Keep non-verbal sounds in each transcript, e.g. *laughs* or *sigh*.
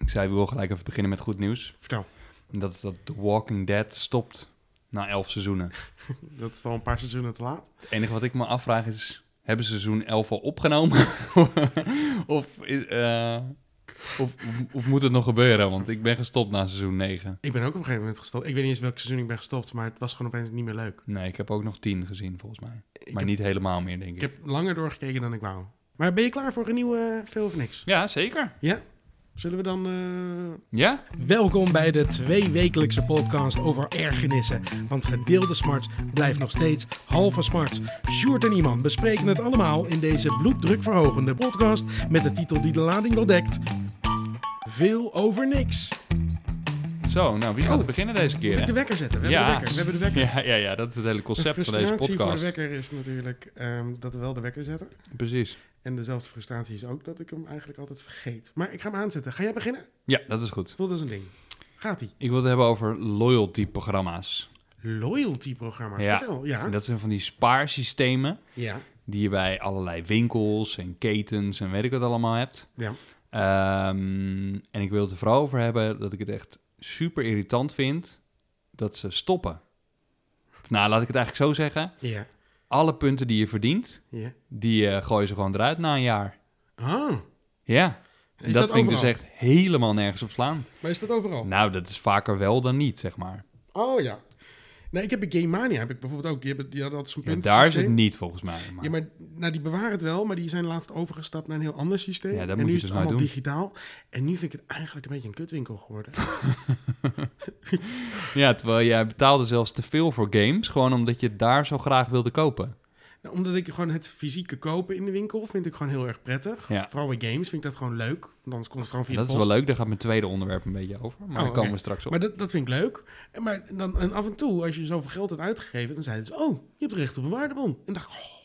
Ik zei, we wil gelijk even beginnen met goed nieuws. Vertel. Dat is dat The Walking Dead stopt na elf seizoenen. *laughs* Dat is wel een paar seizoenen te laat. Het enige wat ik me afvraag is, hebben ze seizoen 11 al opgenomen? *laughs* of, is, eh, of, of moet het nog gebeuren? Want ik ben gestopt na seizoen 9. Ik ben ook op een gegeven moment gestopt. Ik weet niet eens welk seizoen ik ben gestopt, maar het was gewoon opeens niet meer leuk. Nee, ik heb ook nog 10 gezien volgens mij. Ik, Maar heb, niet helemaal meer, denk ik. ik heb langer doorgekeken dan ik wou. Maar ben je klaar voor een nieuwe Veel of Niks? Ja, zeker. Ja? Zullen we dan... eh, Ja? Welkom bij de tweewekelijkse podcast over ergernissen. Want gedeelde smart blijft nog steeds halve smart. Sjoerd en Iman bespreken het allemaal in deze bloeddrukverhogende podcast met de titel die de lading wel dekt. Veel over niks. Zo, nou, wie gaat Oh, beginnen deze Moet keer, ik hè? de wekker zetten? We hebben de wekker. We hebben de wekker. Ja, ja, ja, dat is het hele de concept van deze frustratie voor de podcast. wekker is natuurlijk ehm, dat we wel de wekker zetten. Precies. En dezelfde frustratie is ook dat ik hem eigenlijk altijd vergeet. Maar ik ga hem aanzetten. Ga jij beginnen? Ja, dat is goed. Voel dat is een ding. Gaat-ie. Ik wil het hebben over loyalty-programma's. Loyalty-programma's. Ja. Vertel. Ja. Dat zijn van die spaarsystemen Ja. die je bij allerlei winkels en ketens en weet ik wat allemaal hebt. Ja. Ehm, en ik wil het er vooral over hebben dat ik het echt super irritant vind dat ze stoppen. Nou, laat ik het eigenlijk zo zeggen. Ja. Alle punten die je verdient, die eh, gooien ze gewoon eruit na een jaar. Ah. Ja, Is dat, dat vind ik dus echt helemaal nergens op slaan. Maar is dat overal? Nou, dat is vaker wel dan niet, zeg maar. Oh ja. Nee, ik heb bij Game Mania heb ik bijvoorbeeld ook. Die, hebben, die hadden altijd zo'n Ja, punt. daar is het niet volgens mij. Maar... Ja, maar nou, die bewaren het wel, maar die zijn laatst overgestapt naar een heel ander systeem. Ja, dat en moet nu je is dus het nooit allemaal doen. digitaal. En nu vind ik het eigenlijk een beetje een kutwinkel geworden. *laughs* Ja, terwijl jij betaalde zelfs te veel voor games, gewoon omdat je het daar zo graag wilde kopen. Nou, omdat ik gewoon het fysieke kopen in de winkel vind ik gewoon heel erg prettig. Ja. Vooral bij games vind ik dat gewoon leuk. Want anders komt het gewoon via dat de is post. wel leuk, daar gaat mijn tweede onderwerp een beetje over. Maar Oh, daar komen we straks op. Maar dat, dat vind ik leuk. En, maar dan, en af en toe, als je zoveel geld hebt uitgegeven, dan zeiden ze: Oh, je hebt recht op een waardebon. En dacht ik: Oh,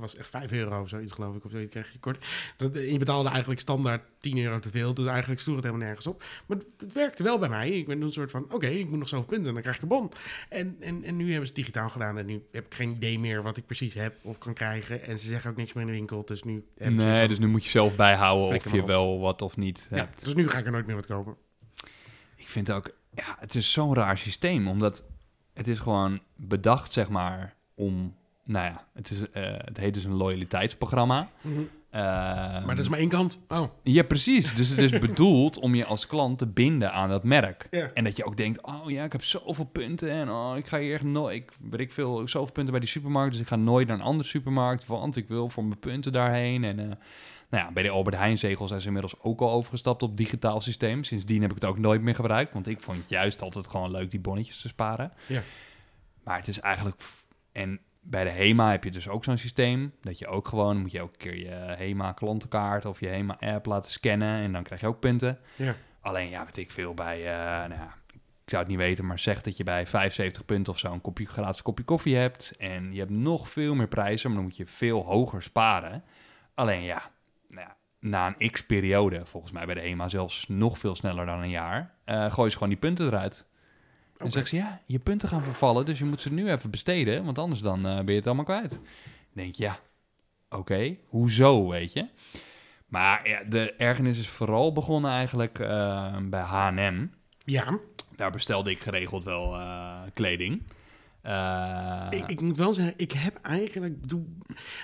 was echt 5 euro of zoiets, geloof ik. Of zoiets kreeg je kort. Dat, en je betaalde eigenlijk standaard 10 euro te veel. Dus eigenlijk sloeg het helemaal nergens op. Maar het, het werkte wel bij mij. Ik ben een soort van: Oké, ik moet nog zoveel punten en dan krijg ik een bon. En, en, en nu hebben ze het digitaal gedaan. En nu heb ik geen idee meer wat ik precies heb of kan krijgen. En ze zeggen ook niks meer in de winkel. Dus nu Nee, dus nu moet je zelf bijhouden of je op. wel wat of niet ja, hebt. dus nu ga ik er nooit meer wat kopen. Ik vind ook, ja, het is zo'n raar systeem, omdat het is gewoon bedacht, zeg maar, om, nou ja, het, is, eh, het heet dus een loyaliteitsprogramma. Mhm. Ehm, Maar dat is maar één kant. Oh, Ja, precies. Dus het is *laughs* bedoeld om je als klant te binden aan dat merk. En dat je ook denkt, oh ja, ik heb zoveel punten en oh, ik ga hier echt nooit, ik weet ik veel, zoveel punten bij die supermarkt, dus ik ga nooit naar een andere supermarkt, want ik wil voor mijn punten daarheen. En eh, nou ja, bij de Albert Heijn zegel zijn ze inmiddels ook al overgestapt op digitaal systeem. Sindsdien heb ik het ook nooit meer gebruikt, want ik vond het juist altijd gewoon leuk die bonnetjes te sparen. Ja. Maar het is eigenlijk, en bij de HEMA heb je dus ook zo'n systeem, dat je ook gewoon, moet je elke keer je HEMA klantenkaart of je HEMA app laten scannen en dan krijg je ook punten. Ja. Alleen, ja, weet ik veel, bij, eh, nou ja, ik zou het niet weten, maar zeg dat je bij 75 punten of zo een kopje, gratis kopje koffie hebt. En je hebt nog veel meer prijzen, maar dan moet je veel hoger sparen. Alleen ja, nou ja na een x-periode, volgens mij bij de HEMA zelfs nog veel sneller dan een jaar, eh gooi je gewoon die punten eruit. En Oké. zeggen ze, ja, je punten gaan vervallen, dus je moet ze nu even besteden, want anders dan eh, ben je het allemaal kwijt. Dan denk je, ja, oké, hoezo, weet je? Maar ja, de ergernis is vooral begonnen eigenlijk eh, bij H&M. Ja, Daar bestelde ik geregeld wel eh, kleding. Ik, ik moet wel zeggen, ik heb eigenlijk, bedoel,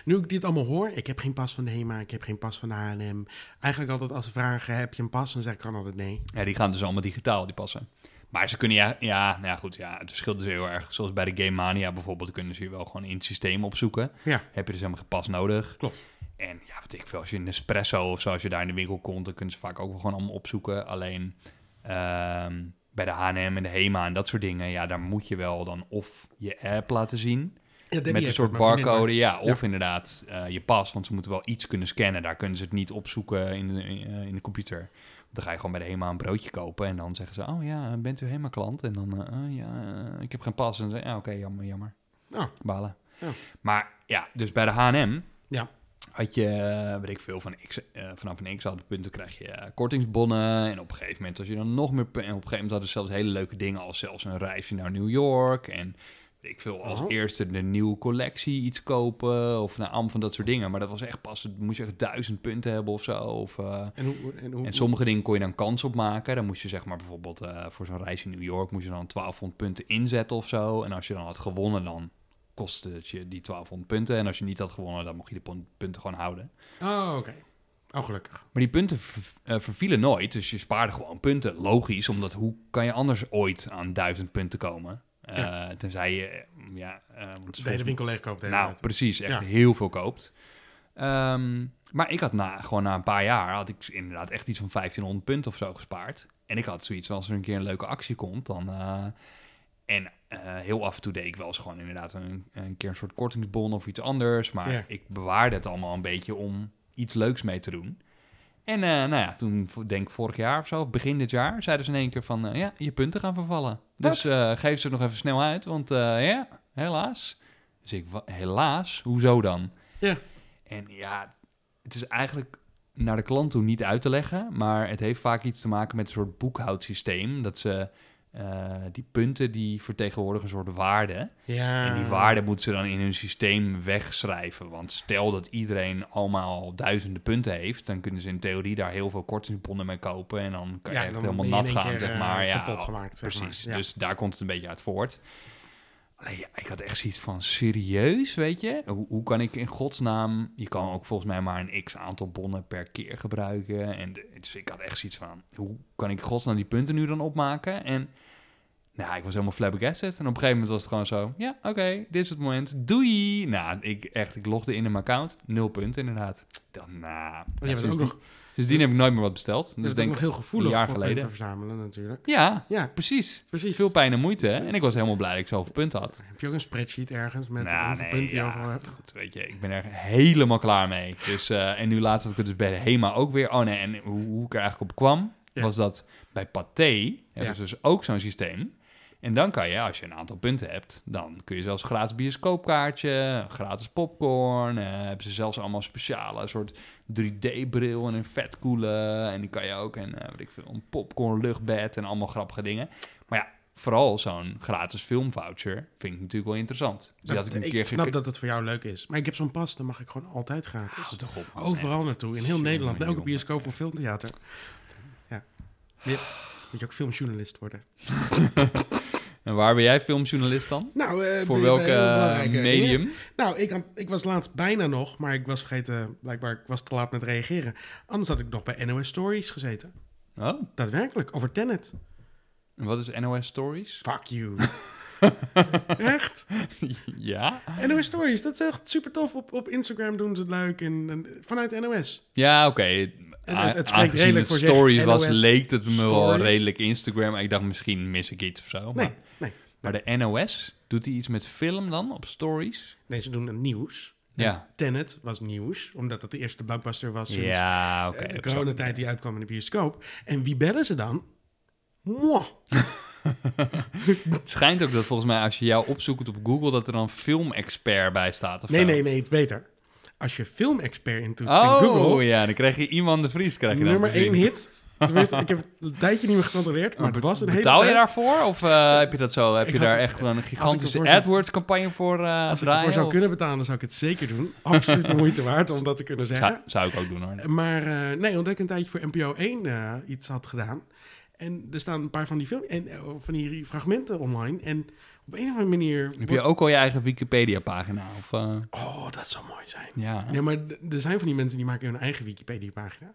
nu ik dit allemaal hoor, ik heb geen pas van de HEMA, ik heb geen pas van de H&M. Eigenlijk altijd als ze vragen, heb je een pas? Dan zeg ik altijd nee. ja, die gaan dus allemaal digitaal, die passen. Maar ze kunnen ja, ja, nou ja, goed, ja, het verschilt dus heel erg. Zoals bij de Game Mania bijvoorbeeld, kunnen ze je wel gewoon in het systeem opzoeken. Ja, Heb je dus helemaal geen pas nodig. Klopt. En ja, wat ik veel, als je een espresso of zo, als je daar in de winkel komt, dan kunnen ze vaak ook wel gewoon allemaal opzoeken. Alleen ehm, bij de H&M en de HEMA en dat soort dingen, ja, daar moet je wel dan of je app laten zien. ja met een soort barcode, ja. Of inderdaad eh, je pas, want ze moeten wel iets kunnen scannen. Daar kunnen ze het niet opzoeken in de, eh, in de computer. Dan ga je gewoon bij de HEMA een broodje kopen en dan zeggen ze... Oh ja, bent u HEMA-klant? En dan, eh, oh, ja, eh, ik heb geen pas. En dan je, ja, oké, jammer, jammer. maar. Balen. Ja. Maar ja, dus bij de H&M Ja. had je, eh, weet ik veel, van X, vanaf een x aantal punten krijg je kortingsbonnen. En op een gegeven moment, als je dan nog meer... En op een gegeven moment hadden ze zelfs hele leuke dingen als zelfs een reisje naar New York. En ik wil als eerste de nieuwe collectie iets kopen of nou, allemaal van dat soort dingen. Maar dat was echt pas, moest je echt duizend punten hebben of zo. Of, eh, En, hoe, en, hoe, en sommige dingen kon je dan kans op maken. Dan moest je zeg maar bijvoorbeeld eh, voor zo'n reis in New York moest je dan 1200 punten inzetten of zo. En als je dan had gewonnen, dan kostte het je die 1200 punten. En als je niet had gewonnen, dan mocht je de punten gewoon houden. Oh, oké. Oh, gelukkig. Maar die punten ver- eh, vervielen nooit, dus je spaarde gewoon punten. Logisch, omdat hoe kan je anders ooit aan duizend punten komen? Eh, Ja. Tenzij je, eh, ja... eh, want De hele winkel leegkoopt. de hele nou, precies, echt Ja. heel veel koopt. Ehm, maar ik had na, gewoon na een paar jaar, had ik inderdaad echt iets van 1500 punten of zo gespaard. En ik had zoiets van, als er een keer een leuke actie komt, dan... eh, en eh, heel af en toe deed ik wel eens gewoon inderdaad een, een keer een soort kortingsbon of iets anders. Maar Ja. ik bewaarde het allemaal een beetje om iets leuks mee te doen. En eh, nou ja, toen, denk ik vorig jaar of zo, of begin dit jaar, zeiden ze in één keer van, eh, ja, je punten gaan vervallen. Dus eh, geef ze nog even snel uit, want ja, helaas. Dus ik, helaas? Hoezo dan? Ja. En ja, het is eigenlijk naar de klant toe niet uit te leggen, maar het heeft vaak iets te maken met een soort boekhoudsysteem. Dat ze eh, die punten die vertegenwoordigen een soort waarde. Ja. En die waarde moeten ze dan in hun systeem wegschrijven. Want stel dat iedereen allemaal duizenden punten heeft, dan kunnen ze in theorie daar heel veel kortingsbonnen mee kopen. En dan kan je Ja, echt helemaal nat gaan, keer, zeg eh, maar. Ja, gemaakt, zeg precies. maar. Ja. Dus daar komt het een beetje uit voort. Alleen, ja, ik had echt zoiets van, serieus, weet je? Hoe, hoe kan ik in godsnaam... Je kan ook volgens mij maar een x-aantal bonnen per keer gebruiken. En de- dus ik had echt zoiets van, hoe kan ik in godsnaam die punten nu dan opmaken? En nou, ik was helemaal flabbergasted. En op een gegeven moment was het gewoon zo, ja, oké, dit is het moment, doei! Nou, ik echt, ik logde in in mijn account, nul punten inderdaad. Dan, nou, je bent ook nog, sindsdien heb ik nooit meer wat besteld. Dus denk nog heel gevoelig een jaar voor geleden. punten verzamelen natuurlijk. ja, Ja, precies. precies. Veel pijn en moeite. hè? En ik was helemaal blij dat ik zoveel punten had. Heb je ook een spreadsheet ergens met Nou, hoeveel nee, punten je overal hebt? goed, weet je, ik ben er helemaal klaar mee. Dus, eh, en nu laatst had ik het dus bij de HEMA ook weer. Oh nee, en hoe, hoe ik er eigenlijk op kwam, Ja. was dat bij Pathé hebben ze dus ook zo'n systeem. En dan kan je, als je een aantal punten hebt, dan kun je zelfs een gratis bioscoopkaartje, gratis popcorn. eh, hebben ze zelfs allemaal speciale soort 3D-bril en een vetkoelen. En die kan je ook, en eh weet ik veel, een popcorn luchtbed en allemaal grappige dingen. Maar ja, vooral zo'n gratis filmvoucher vind ik natuurlijk wel interessant. Dus die Dat- had ik een ik keer snap dat het voor jou leuk is. Maar ik heb zo'n pas, dan mag ik gewoon altijd gratis. Houd toch op, man, Overal echt. naartoe, in heel Nederland. Elke bioscoop of filmtheater. Ja. Moet je ook filmjournalist worden. *laughs* En waar ben jij filmjournalist dan? Nou, eh, Voor welke eh, dingen. medium? Nou, ik, ik was laatst bijna nog, maar ik was vergeten, blijkbaar, ik was te laat met reageren. Anders had ik nog bij NOS Stories gezeten. Oh, Daadwerkelijk, over Tenet. en wat is NOS Stories? Fuck you. *laughs* echt? ja? NOS Stories, dat is echt super tof. Op, op Instagram doen ze het leuk en, en vanuit NOS. Ja, oké. Het- het spreekt redelijk voor zich. stories was, leek het me wel redelijk Instagram. Ik dacht misschien mis ik iets of zo. Nee, Maar, nee. maar de NOS, doet hij iets met film dan op stories? Nee, ze doen nieuws. En Ja. Tenet was nieuws, omdat het de eerste blockbuster was sinds Ja, oké. eh, de coronatijd die uitkwam in de bioscoop. En wie bellen ze dan? Mwah. *laughs* Het schijnt ook dat volgens mij als je jou opzoekt op Google... dat er dan filmexpert bij staat of Nee, zo. nee, nee, het is beter. Als je filmexpert intoetst in Oh, Google, ja, dan krijg je iemand de Vries. Krijg je nummer één hit. Tenminste, ik heb het een tijdje niet meer gecontroleerd, maar het was een hele Betaal je tijd. daarvoor? Of eh, heb je dat zo? Heb Ik je daar echt een gigantische AdWords-campagne voor eh Als ik draaien? ervoor zou of- kunnen betalen, dan zou ik het zeker doen. Absoluut de moeite waard om dat te kunnen zeggen. Zou, zou ik ook doen hoor. Maar eh, nee, omdat ik een tijdje voor NPO 1 eh, iets had gedaan. En er staan een paar van die, film en, eh, van die fragmenten online. En op een of andere manier... Heb je ook al je eigen Wikipedia-pagina? Of, eh, Oh, dat zou mooi zijn. ja, Nee, maar er zijn van die mensen die maken hun eigen Wikipedia-pagina.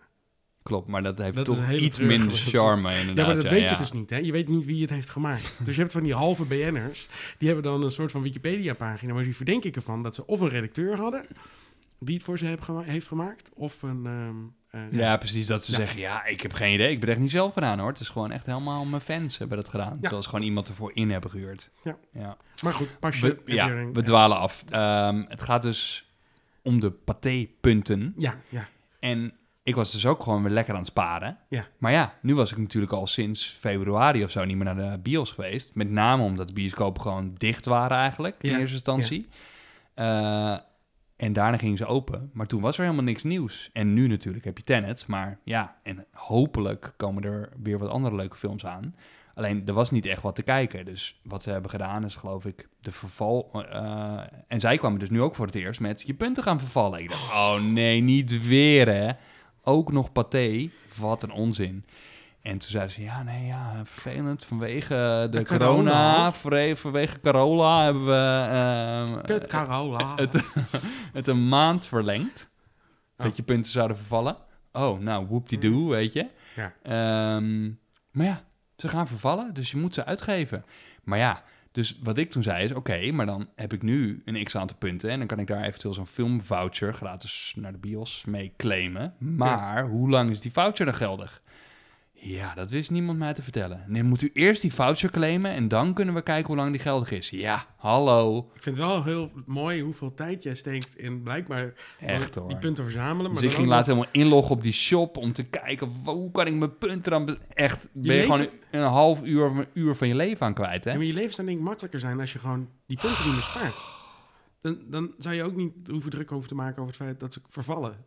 klopt. Maar dat heeft Dat toch iets minder charme inderdaad. Ja, maar dat weet ja. je dus niet, hè? Je weet niet wie het heeft gemaakt. *laughs* dus je hebt van die halve BN'ers, die hebben dan een soort van Wikipedia-pagina, maar die verdenk ik ervan dat ze of een redacteur hadden, die het voor ze heeft gemaakt, of een... ehm, eh, Ja, precies. Dat ze Ja. zeggen, ja, ik heb geen idee. Ik ben echt niet zelf gedaan hoor. Het is gewoon echt helemaal mijn fans hebben dat gedaan. Ja. Terwijl ze gewoon iemand ervoor in hebben gehuurd. Ja. ja. Maar goed, pasje. We, heb je ja, een- we dwalen af. Ehm, het gaat dus om de paté-punten. Ja, ja. En ik was dus ook gewoon weer lekker aan het sparen. Ja. Maar ja, nu was ik natuurlijk al sinds februari of zo niet meer naar de bios geweest. Met name omdat de bioscopen gewoon dicht waren eigenlijk in Ja, eerste instantie. Eh, en daarna gingen ze open. Maar toen was er helemaal niks nieuws. En nu natuurlijk heb je Tenet. Maar ja, en hopelijk komen er weer wat andere leuke films aan. Alleen, er was niet echt wat te kijken. Dus wat ze hebben gedaan is, geloof ik, de verval... eh, en zij kwamen dus nu ook voor het eerst met je punten gaan vervallen. Ik dacht, oh nee, niet weer hè. Ook nog paté. Wat een onzin. En toen zei ze, ja, nee, ja, vervelend. Vanwege de De corona, corona. vanwege, Carola hebben we Kut, Carola. *laughs* het, het een maand verlengd. Oh. Dat je punten zouden vervallen. Oh, nou, whoop-die-doo, weet je. Ja. Ehm, maar ja, ze gaan vervallen, dus je moet ze uitgeven. Maar ja, dus wat ik toen zei is, oké, maar dan heb ik nu een x-aantal punten... en dan kan ik daar eventueel zo'n filmvoucher gratis naar de bios mee claimen. Maar hoe lang is die voucher dan geldig? Ja, dat wist niemand mij te vertellen. Nee, moet u eerst die voucher claimen en dan kunnen we kijken hoe lang die geldig is. Ja, hallo. Ik vind het wel heel mooi hoeveel tijd jij steekt in blijkbaar Echt die hoor. punten verzamelen. Dus Maar ik dan ging ook later helemaal inloggen op die shop om te kijken hoe kan ik mijn punten dan... Echt, ben je gewoon een half uur of een uur van je leven aan kwijt, hè? Ja, maar je leven zou denk ik makkelijker zijn als je gewoon die punten niet meer spaart. Dan, dan zou je ook niet hoeven druk over te maken over het feit dat ze vervallen.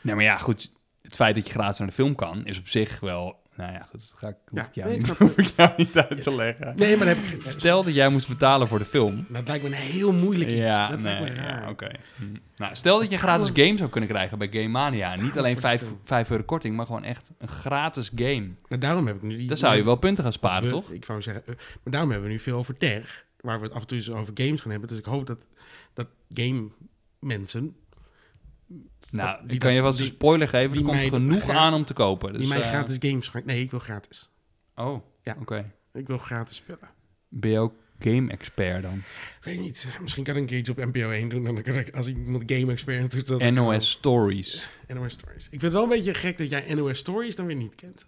Nee, maar ja, goed. Het feit dat je gratis naar de film kan, is op zich wel... Nou ja, goed, dat ga ik, hoef Ja, ik jou, nee, ik niet, hoef *laughs* ik jou niet uit te leggen. Nee, maar dan heb ik. Stel dat jij moest betalen voor de film. Dat lijkt me een heel moeilijk iets. Ja, dat nee, lijkt me ja, raar. oké. Hm. Nou, stel dat je gratis game zou kunnen krijgen bij Game Mania. Niet alleen voor de 5, film. 5 euro korting, maar gewoon echt een gratis game. Nou, daarom heb ik nu die... Dan zou je wel punten gaan sparen, we- toch? Ik wou zeggen, eh, maar daarom hebben we nu veel over Ter, waar we het af en toe eens over games gaan hebben. Dus ik hoop dat, dat game mensen, Nou, die ik kan je vast een spoiler geven. die er komt genoeg aan om te kopen. Dus, die mij eh, gratis games gaan... Nee, ik wil gratis. Oh, Ja. oké. Ik wil gratis spellen. Ben je ook game-expert dan? Weet niet, misschien kan ik een keertje op NPO 1 doen. Dan kan ik, als iemand game expert doet, dat NOS Stories. *laughs* NOS Stories. Ik vind het wel een beetje gek dat jij NOS Stories dan weer niet kent.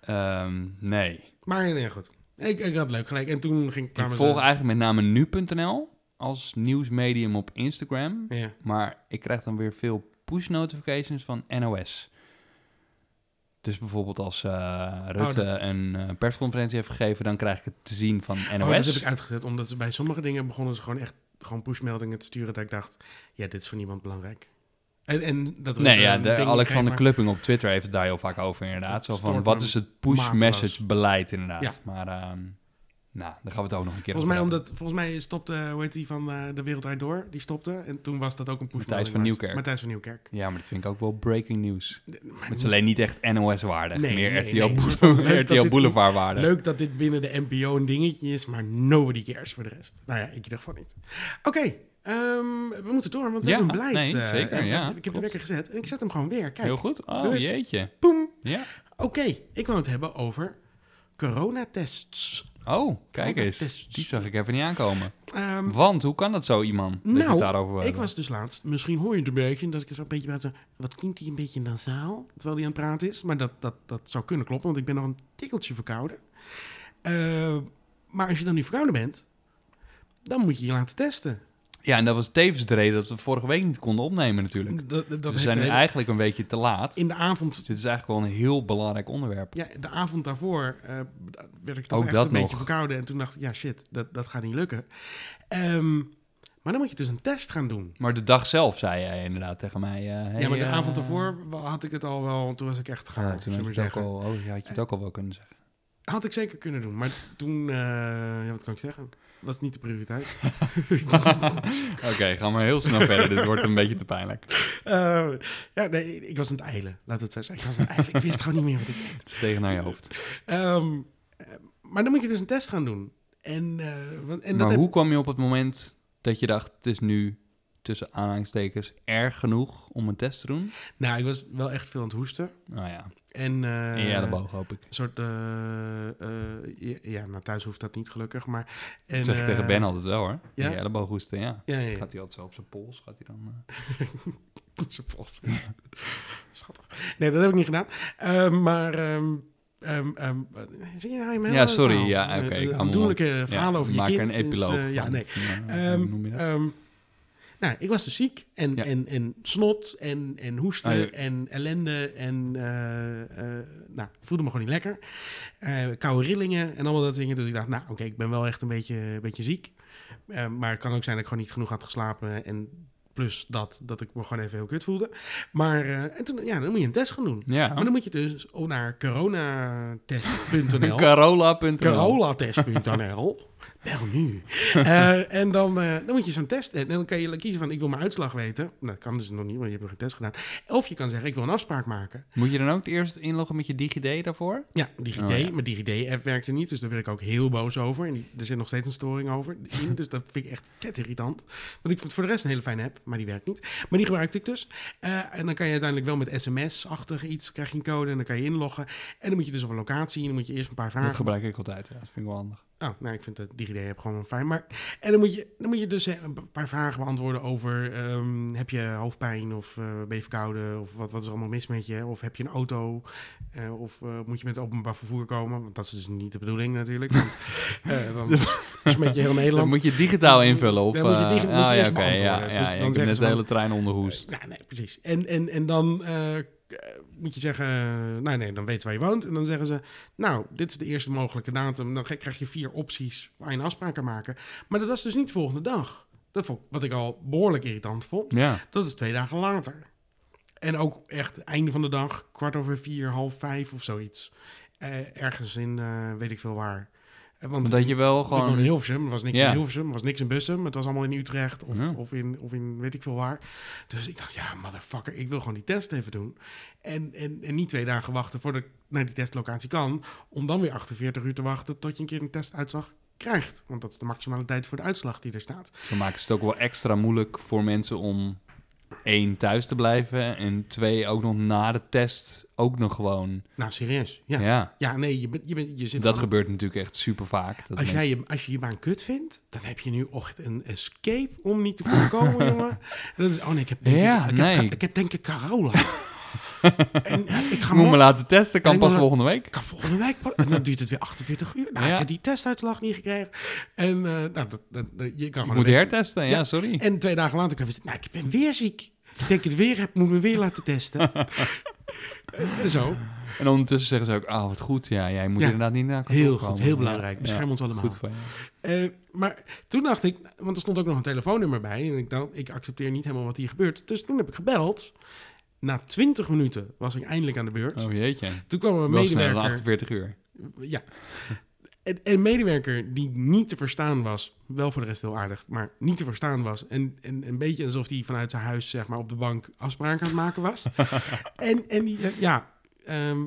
Ehm, nee. Maar nee, goed. Ik, ik had het leuk gelijk. En toen ging Ik kwamen volg eigenlijk met name nu.nl als nieuwsmedium op Instagram. Ja. Maar ik krijg dan weer veel push notifications van NOS. Dus bijvoorbeeld als eh, Rutte Oh, dat- een eh, persconferentie heeft gegeven, dan krijg ik het te zien van NOS. Oh, dat heb ik uitgezet, omdat ze bij sommige dingen begonnen ze gewoon echt gewoon pushmeldingen te sturen. Dat ik dacht, ja, dit is voor niemand belangrijk. En, en dat Nee, Rutte ja, de Alexander Klupping op Twitter heeft het daar heel vaak over inderdaad. Zo van, wat is het push mateloos. message beleid inderdaad. Ja. Maar ehm, nou, daar gaan we het ook nog een keer Volgens mij, omdat, volgens mij stopte, hoe heet die van eh, De Wereld Draait Door, die stopte. En toen was dat ook een pushmelding. Matthijs van. Nieuwkerk. Matthijs van Nieuwkerk. Ja, maar dat vind ik ook wel breaking news. Maar Het is alleen niet echt NOS-waardig. Nee, meer nee, RTL, nee. Boule- Een soort van leuk dat RTL dit- Boulevard-waardig. Leuk dat dit binnen de NPO een dingetje is, maar nobody cares voor de rest. Nou ja, ik ieder geval niet. Oké, ehm, we moeten door, want we Ja, hebben een beleid. nee, eh, zeker, ja, ik heb de klopt. wekker gezet en ik zet hem gewoon weer. Kijk, Heel goed. Oh, bewust. jeetje. boem. Ja. Oké, ik wou het hebben over coronatests. Oh, kijk Oh, eens. is- Die zag ik even niet aankomen. Ehm, Want, hoe kan dat zo, iemand? Dat nou, daarover ik was dus laatst, misschien hoor je het een beetje, dat ik er zo een beetje buiten, wat klinkt hij een beetje nasaal, terwijl hij aan het praten is. Maar dat, dat, dat zou kunnen kloppen, want ik ben nog een tikkeltje verkouden. Eh, maar als je dan nu verkouden bent, dan moet je je laten testen. Ja, en dat was tevens de reden dat we vorige week niet konden opnemen natuurlijk. Dat, dat we zijn nu eigenlijk een beetje te laat. In de avond, Dus dit is eigenlijk wel een heel belangrijk onderwerp. ja, de avond daarvoor eh, werd ik toch Ook echt dat een beetje verkouden. En toen dacht ik, ja shit, dat, dat gaat niet lukken. Ehm, maar dan moet je dus een test gaan doen. Maar de dag zelf zei jij inderdaad tegen mij... eh, hey, ja, maar de eh, avond daarvoor had ik het al wel, toen was ik echt ja, gaar, toen zullen had je, het ook zeggen. al, oh, ja, had je het ook al wel kunnen zeggen. Had ik zeker kunnen doen, maar toen, eh, ja, wat kan ik zeggen? Was niet de prioriteit. *laughs* Oké, gaan we heel snel verder. Dit wordt een beetje te pijnlijk. Eh, ja, nee, ik was aan het eilen, laten we het zo zeggen. Ik was aan het eilen, ik wist gewoon niet meer wat ik deed. *laughs* Het is tegen naar je hoofd. Ehm, eh, maar dan moet je dus een test gaan doen. En, eh, en dat maar heb- hoe kwam je op het moment dat je dacht... het is nu tussen aanhalingstekens erg genoeg om een test te doen? Nou, ik was wel echt veel aan het hoesten. Nou ja, En, eh, in je elleboog hoop ik. Een soort, eh, eh, ja, ja, nou thuis hoeft dat niet gelukkig, maar... En, Dat zeg ik eh, tegen Ben altijd wel hoor. ja? Je ja. Ja, ja, ja. Gaat hij altijd zo op zijn pols? Gaat hij dan... eh, *laughs* Zijn post. *laughs* Schattig. Nee, dat heb ik niet gedaan. Ehm, maar... eh, zie je nou in mijn Ja, sorry. verhaal? Ja, Eh, oké. eh, mond. verhalen Ja, over je maak kind. er een is, epiloog eh, ja, nee. Eh, nou, ik was dus ziek en, Ja. en, en snot en, en hoesten Ah, ja. en ellende en eh, eh, nou, voelde me gewoon niet lekker. Eh koude rillingen en allemaal dat dingen. Dus ik dacht, nou oké, ik ben wel echt een beetje, een beetje ziek. Maar het kan ook zijn dat ik gewoon niet genoeg had geslapen en Plus dat, dat ik me gewoon even heel kut voelde. Maar en toen, ja, dan moet je een test gaan doen. Ja. Maar dan moet je dus naar coronatest.nl. *laughs* Carola.nl. Carolatest.nl. Bel nu. *laughs* Eh, en dan, eh, dan moet je zo'n test en dan kan je kiezen van ik wil mijn uitslag weten. Nou, dat kan dus nog niet, want je hebt nog geen test gedaan. Of je kan zeggen ik wil een afspraak maken. Moet je dan ook eerst inloggen met je DigiD daarvoor? Ja, DigiD. Oh, ja. Mijn DigiD-app werkte niet, dus daar ben ik ook heel boos over. En die, er zit nog steeds een storing over in, dus dat vind ik echt vet irritant. Want ik vond het voor de rest een hele fijne app, maar die werkt niet. Maar die gebruikte ik dus. Eh, en dan kan je uiteindelijk wel met sms-achtig iets, krijg je een code en dan kan je inloggen. En dan moet je dus op een locatie en dan moet je eerst een paar Dat vragen gebruik ik altijd, ja. Dat vind ik wel handig. Oh, nou, ik vind de DigiD-app gewoon wel fijn. Maar, en dan moet, je, dan moet je dus eh, een paar vragen beantwoorden over... ehm, heb je hoofdpijn of eh, ben je verkouden? Of wat, wat is er allemaal mis met je? Of heb je een auto? Eh, of moet je met openbaar vervoer komen? Want dat is dus niet de bedoeling natuurlijk. Want *laughs* dan is, met je heel Dan Nederland... moet je digitaal invullen of... Dan moet je eh, digi- moet je ah, ja, ja, Dus ja, dan ik heb net de hele trein onderhoest. Ja, nee, precies. En, en, en dan moet je zeggen, eh, nou nee, dan je waar je woont. En dan zeggen ze, nou, dit is de eerste mogelijke datum. Dan krijg je vier opties waar je een afspraak kan maken. Maar dat was dus niet de volgende dag. Dat vond wat ik al behoorlijk irritant vond. Ja. Dat is twee dagen later. En ook echt einde van de dag, kwart over vier, half vijf of zoiets. Eh, ergens in, eh, weet ik veel waar. Want Dat je wel ik woon in gewoon... Hilversum, er was niks Ja. in Hilversum, er was niks in Bussum. Het was allemaal in Utrecht of, Ja. of, in, of in weet ik veel waar. Dus ik dacht, ja, motherfucker, ik wil gewoon die test even doen. En, en, en niet twee dagen wachten voordat ik naar die testlocatie kan. Om dan weer 48 uur te wachten tot je een keer een testuitslag krijgt. Want dat is de maximale tijd voor de uitslag die er staat. Dan maken ze het ook wel extra moeilijk voor mensen om één thuis te blijven en twee ook nog na de test ook nog gewoon. Nou, serieus. Ja, Ja, ja. nee, je, bent, je, bent, je zit dat gebeurt natuurlijk echt super vaak. Dat Als, mensen- jij je, als je je baan kut vindt, dan heb je nu echt een escape om niet te kunnen komen, *laughs* jongen. En dat is, oh nee, ik heb denk, Ja, ik, ik, nee. heb, ik heb denk ik Carola. En eh, ik ga *laughs* moet me laten testen, kan pas volgende week. kan volgende week pas- En dan duurt het weer 48 uur. Nou, Ja. ik heb die testuitslag niet gekregen. En eh, nou, dat, dat, dat- je kan gewoon moet hertesten, ja, sorry. En twee dagen later kan je nou, ik ben weer ziek. Ik denk het weer heb, moet me weer laten testen. *laughs* En zo. En ondertussen zeggen ze ook, ah, wat goed, ja, jij moet Ja. inderdaad niet naar Heel komen. goed, heel belangrijk. ja, Bescherm ons allemaal. Goed van je. Eh, maar toen dacht ik, want er stond ook nog een telefoonnummer bij. En ik dacht, ik accepteer niet helemaal wat hier gebeurt. Dus toen heb ik gebeld. Na 20 minuten was ik eindelijk aan de beurt. Oh jeetje, Toen kwam een wel dan medewerker. 48 uur. Ja. En en een medewerker die niet te verstaan was, wel voor de rest heel aardig, maar niet te verstaan was. En, en een beetje alsof hij vanuit zijn huis, zeg maar, op de bank afspraken aan het maken was. *laughs* en, en die, eh, ja, ehm,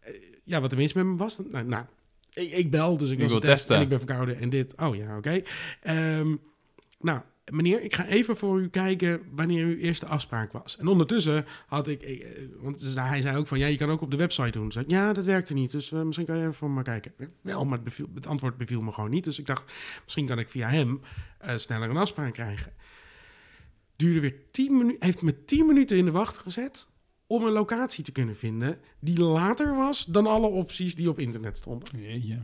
eh, ja, wat er mis met me was. Nou, nou ik, ik bel, dus ik, Ik was wil testen. en ik ben verkouden en dit. Oh ja, oké. Ehm, nou, meneer, ik ga even voor u kijken wanneer uw eerste afspraak was. En ondertussen had ik, eh, want hij zei ook van, ja, je kan ook op de website doen. Zei ja, dat werkte niet, dus eh, misschien kan je even voor me kijken. Wel, maar het, antwoord beviel me gewoon niet. Dus ik dacht, misschien kan ik via hem eh, sneller een afspraak krijgen. Duurde weer tien minuten, heeft me tien minuten in de wacht gezet om een locatie te kunnen vinden die later was dan alle opties die op internet stonden. Jeetje.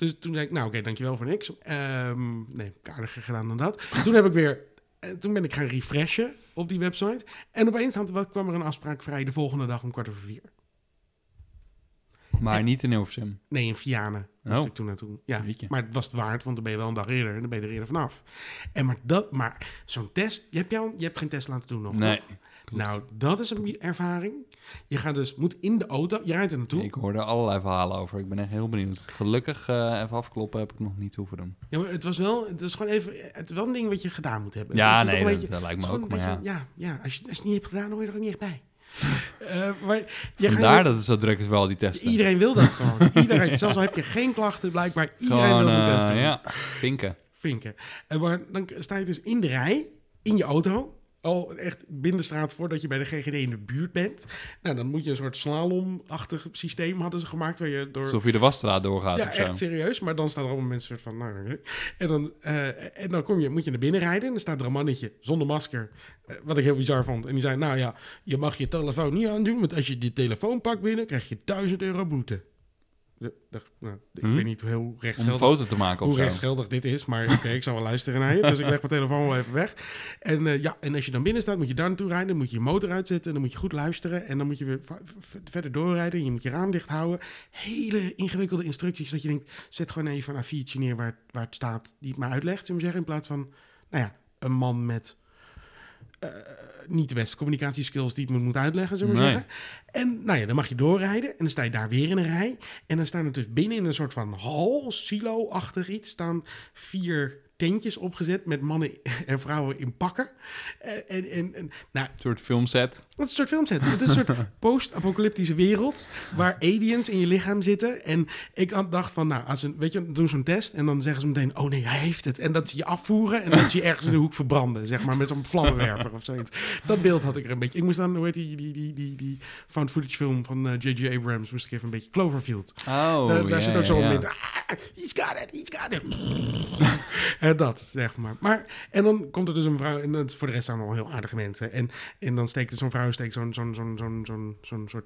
Dus toen zei ik, nou oké, dankjewel voor niks. Ehm, nee, aardiger gedaan dan dat. Toen heb ik weer, eh, toen ben ik gaan refreshen op die website. En opeens had, kwam er een afspraak vrij de volgende dag om kwart over vier. Maar niet in Hilversum. Nee, in Vianen moest Oh. ik toen naartoe. Ja, maar het was het waard, want dan ben je wel een dag eerder en dan ben je er eerder vanaf. En maar dat, maar zo'n test, je hebt, jou, je hebt geen test laten doen nog. Nee. toch? Nou, dat is een ervaring. Je gaat dus, moet in de auto, je rijdt er naartoe. Ik hoorde allerlei verhalen over. Ik ben echt heel benieuwd. Gelukkig eh, even afkloppen heb ik nog niet hoeven doen. Ja, maar het was wel, het is gewoon even, het wel een ding wat je gedaan moet hebben. Ja, Het nee, dat, beetje- dat lijkt me ook. Maar ja, ja, ja als, je, als je het niet hebt gedaan, hoor je er ook niet echt bij. *laughs* Eh, maar je gaat- vandaar dat het zo druk is wel, die testen. Iedereen wil dat gewoon. *laughs* Iedereen, zelfs al heb je geen klachten, blijkbaar iedereen Gewoon, wil zo'n eh, test doen. ja, vinken. Vinken. En maar dan sta je dus in de rij, in je auto, al echt binnen de straat voordat je bij de GGD in de buurt bent. Nou, dan moet je een soort slalomachtig systeem hadden ze gemaakt waar je door... Alsof je de wasstraat doorgaat Ja, echt serieus. Maar dan staan er allemaal mensen soort van... Nou, oké. En dan, eh, en dan kom je, moet je naar binnen rijden. En dan staat er een mannetje zonder masker. eh, wat ik heel bizar vond. En die zei, nou ja, je mag je telefoon niet aandoen. Want als je die telefoon pakt binnen, krijg je 1000 euro boete. De- de- nou, ik Hm? weet niet hoe heel Om een rechtsgeldig, foto te maken hoe zo. rechtsgeldig dit is. Maar oké, ik zal wel luisteren naar je. Dus ik leg mijn telefoon wel even weg. En eh, ja, en als je dan binnen staat, moet je daar naartoe rijden. Dan moet je je motor uitzetten. En dan moet je goed luisteren. En dan moet je weer verder doorrijden. Je moet je raam dicht houden. Hele ingewikkelde instructies. Dat je denkt, zet gewoon even een A4'tje neer waar, het- waar het staat. Die het me uitlegt, zullen we zeggen. In plaats van, nou ja, een man met eh, niet de beste communicatieskills die ik me moet uitleggen, zullen we Nee. zeggen. En nou ja, dan mag je doorrijden en dan sta je daar weer in een rij. En dan staan er dus binnen in een soort van hal, silo-achtig iets, staan vier tentjes opgezet met mannen en vrouwen in pakken. En, en, en, en nou, Een soort filmset. het is een soort filmset. Het is een soort *laughs* post-apocalyptische wereld waar aliens in je lichaam zitten. En ik had dacht van, nou, als een, weet je, doen zo'n test en dan zeggen ze meteen, oh nee, hij heeft het. En dat ze je afvoeren en dat ze je ergens in de hoek verbranden, zeg maar, met zo'n vlammenwerper of zoiets. Dat beeld had ik er een beetje. Ik moest dan, hoe heet die, die, die, die, die found footage film van eh, J.J. Abrams, moest ik even een beetje Cloverfield. Oh, daar zit ook zo'n ja. moment, ah, he's got it, he's got it. *laughs* en dat, zeg maar. maar. En dan komt er dus een vrouw, en dat, voor de rest zijn allemaal heel aardige mensen. En, en dan steekt zo'n vrouw steekt zo'n zo'n zo'n zo'n zo'n zo'n soort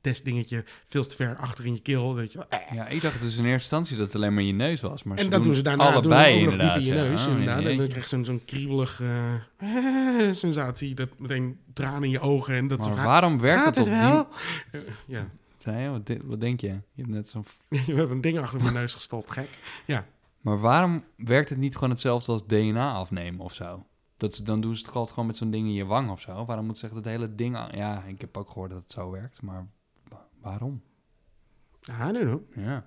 testdingetje veel te ver achter in je keel. Dat je, eh. Ja, ik dacht dus in eerste instantie dat het alleen maar je neus was. Maar En dat doen ze daarna allebei inderdaad. in je ja. neus. Oh, inderdaad. En dan krijg je zo'n zo'n kriebelig eh, sensatie. Dat meteen tranen in je ogen. En dat ze vragen, waarom werkt het op wel? Eh, ja, die... Zei je? Wat, de- wat denk je? Je hebt net zo'n... *laughs* je hebt een ding achter mijn neus gestopt, gek. Ja, Maar waarom werkt het niet gewoon hetzelfde als DNA afnemen of zo? Dat ze, dan doen ze het altijd gewoon met zo'n ding in je wang of zo. Waarom moet ze echt het hele ding... aan- Ja, ik heb ook gehoord dat het zo werkt, maar wa- waarom? I don't know. Ja.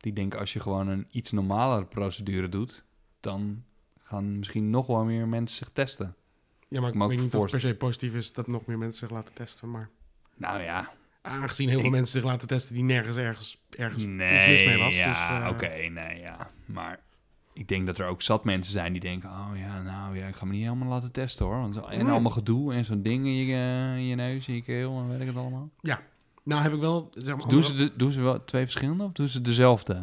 Ik denk als je gewoon een iets normalere procedure doet, dan gaan misschien nog wel meer mensen zich testen. Ja, maar ik ook weet niet of het per se positief is dat nog meer mensen zich laten testen. Maar Nou ja, aangezien heel veel Ik- mensen zich laten testen die nergens ergens, ergens iets nee, mis mee was. ja, dus, eh, oké, nee, ja. Maar ik denk dat er ook zat mensen zijn die denken, oh ja, nou ja, ik ga me niet helemaal laten testen hoor. Want en allemaal gedoe en zo'n ding in je, eh, in je neus, in je keel en weet ik het allemaal. Nou heb ik wel, zeg maar, Doen ze, de, doen ze wel twee verschillende of doen ze dezelfde?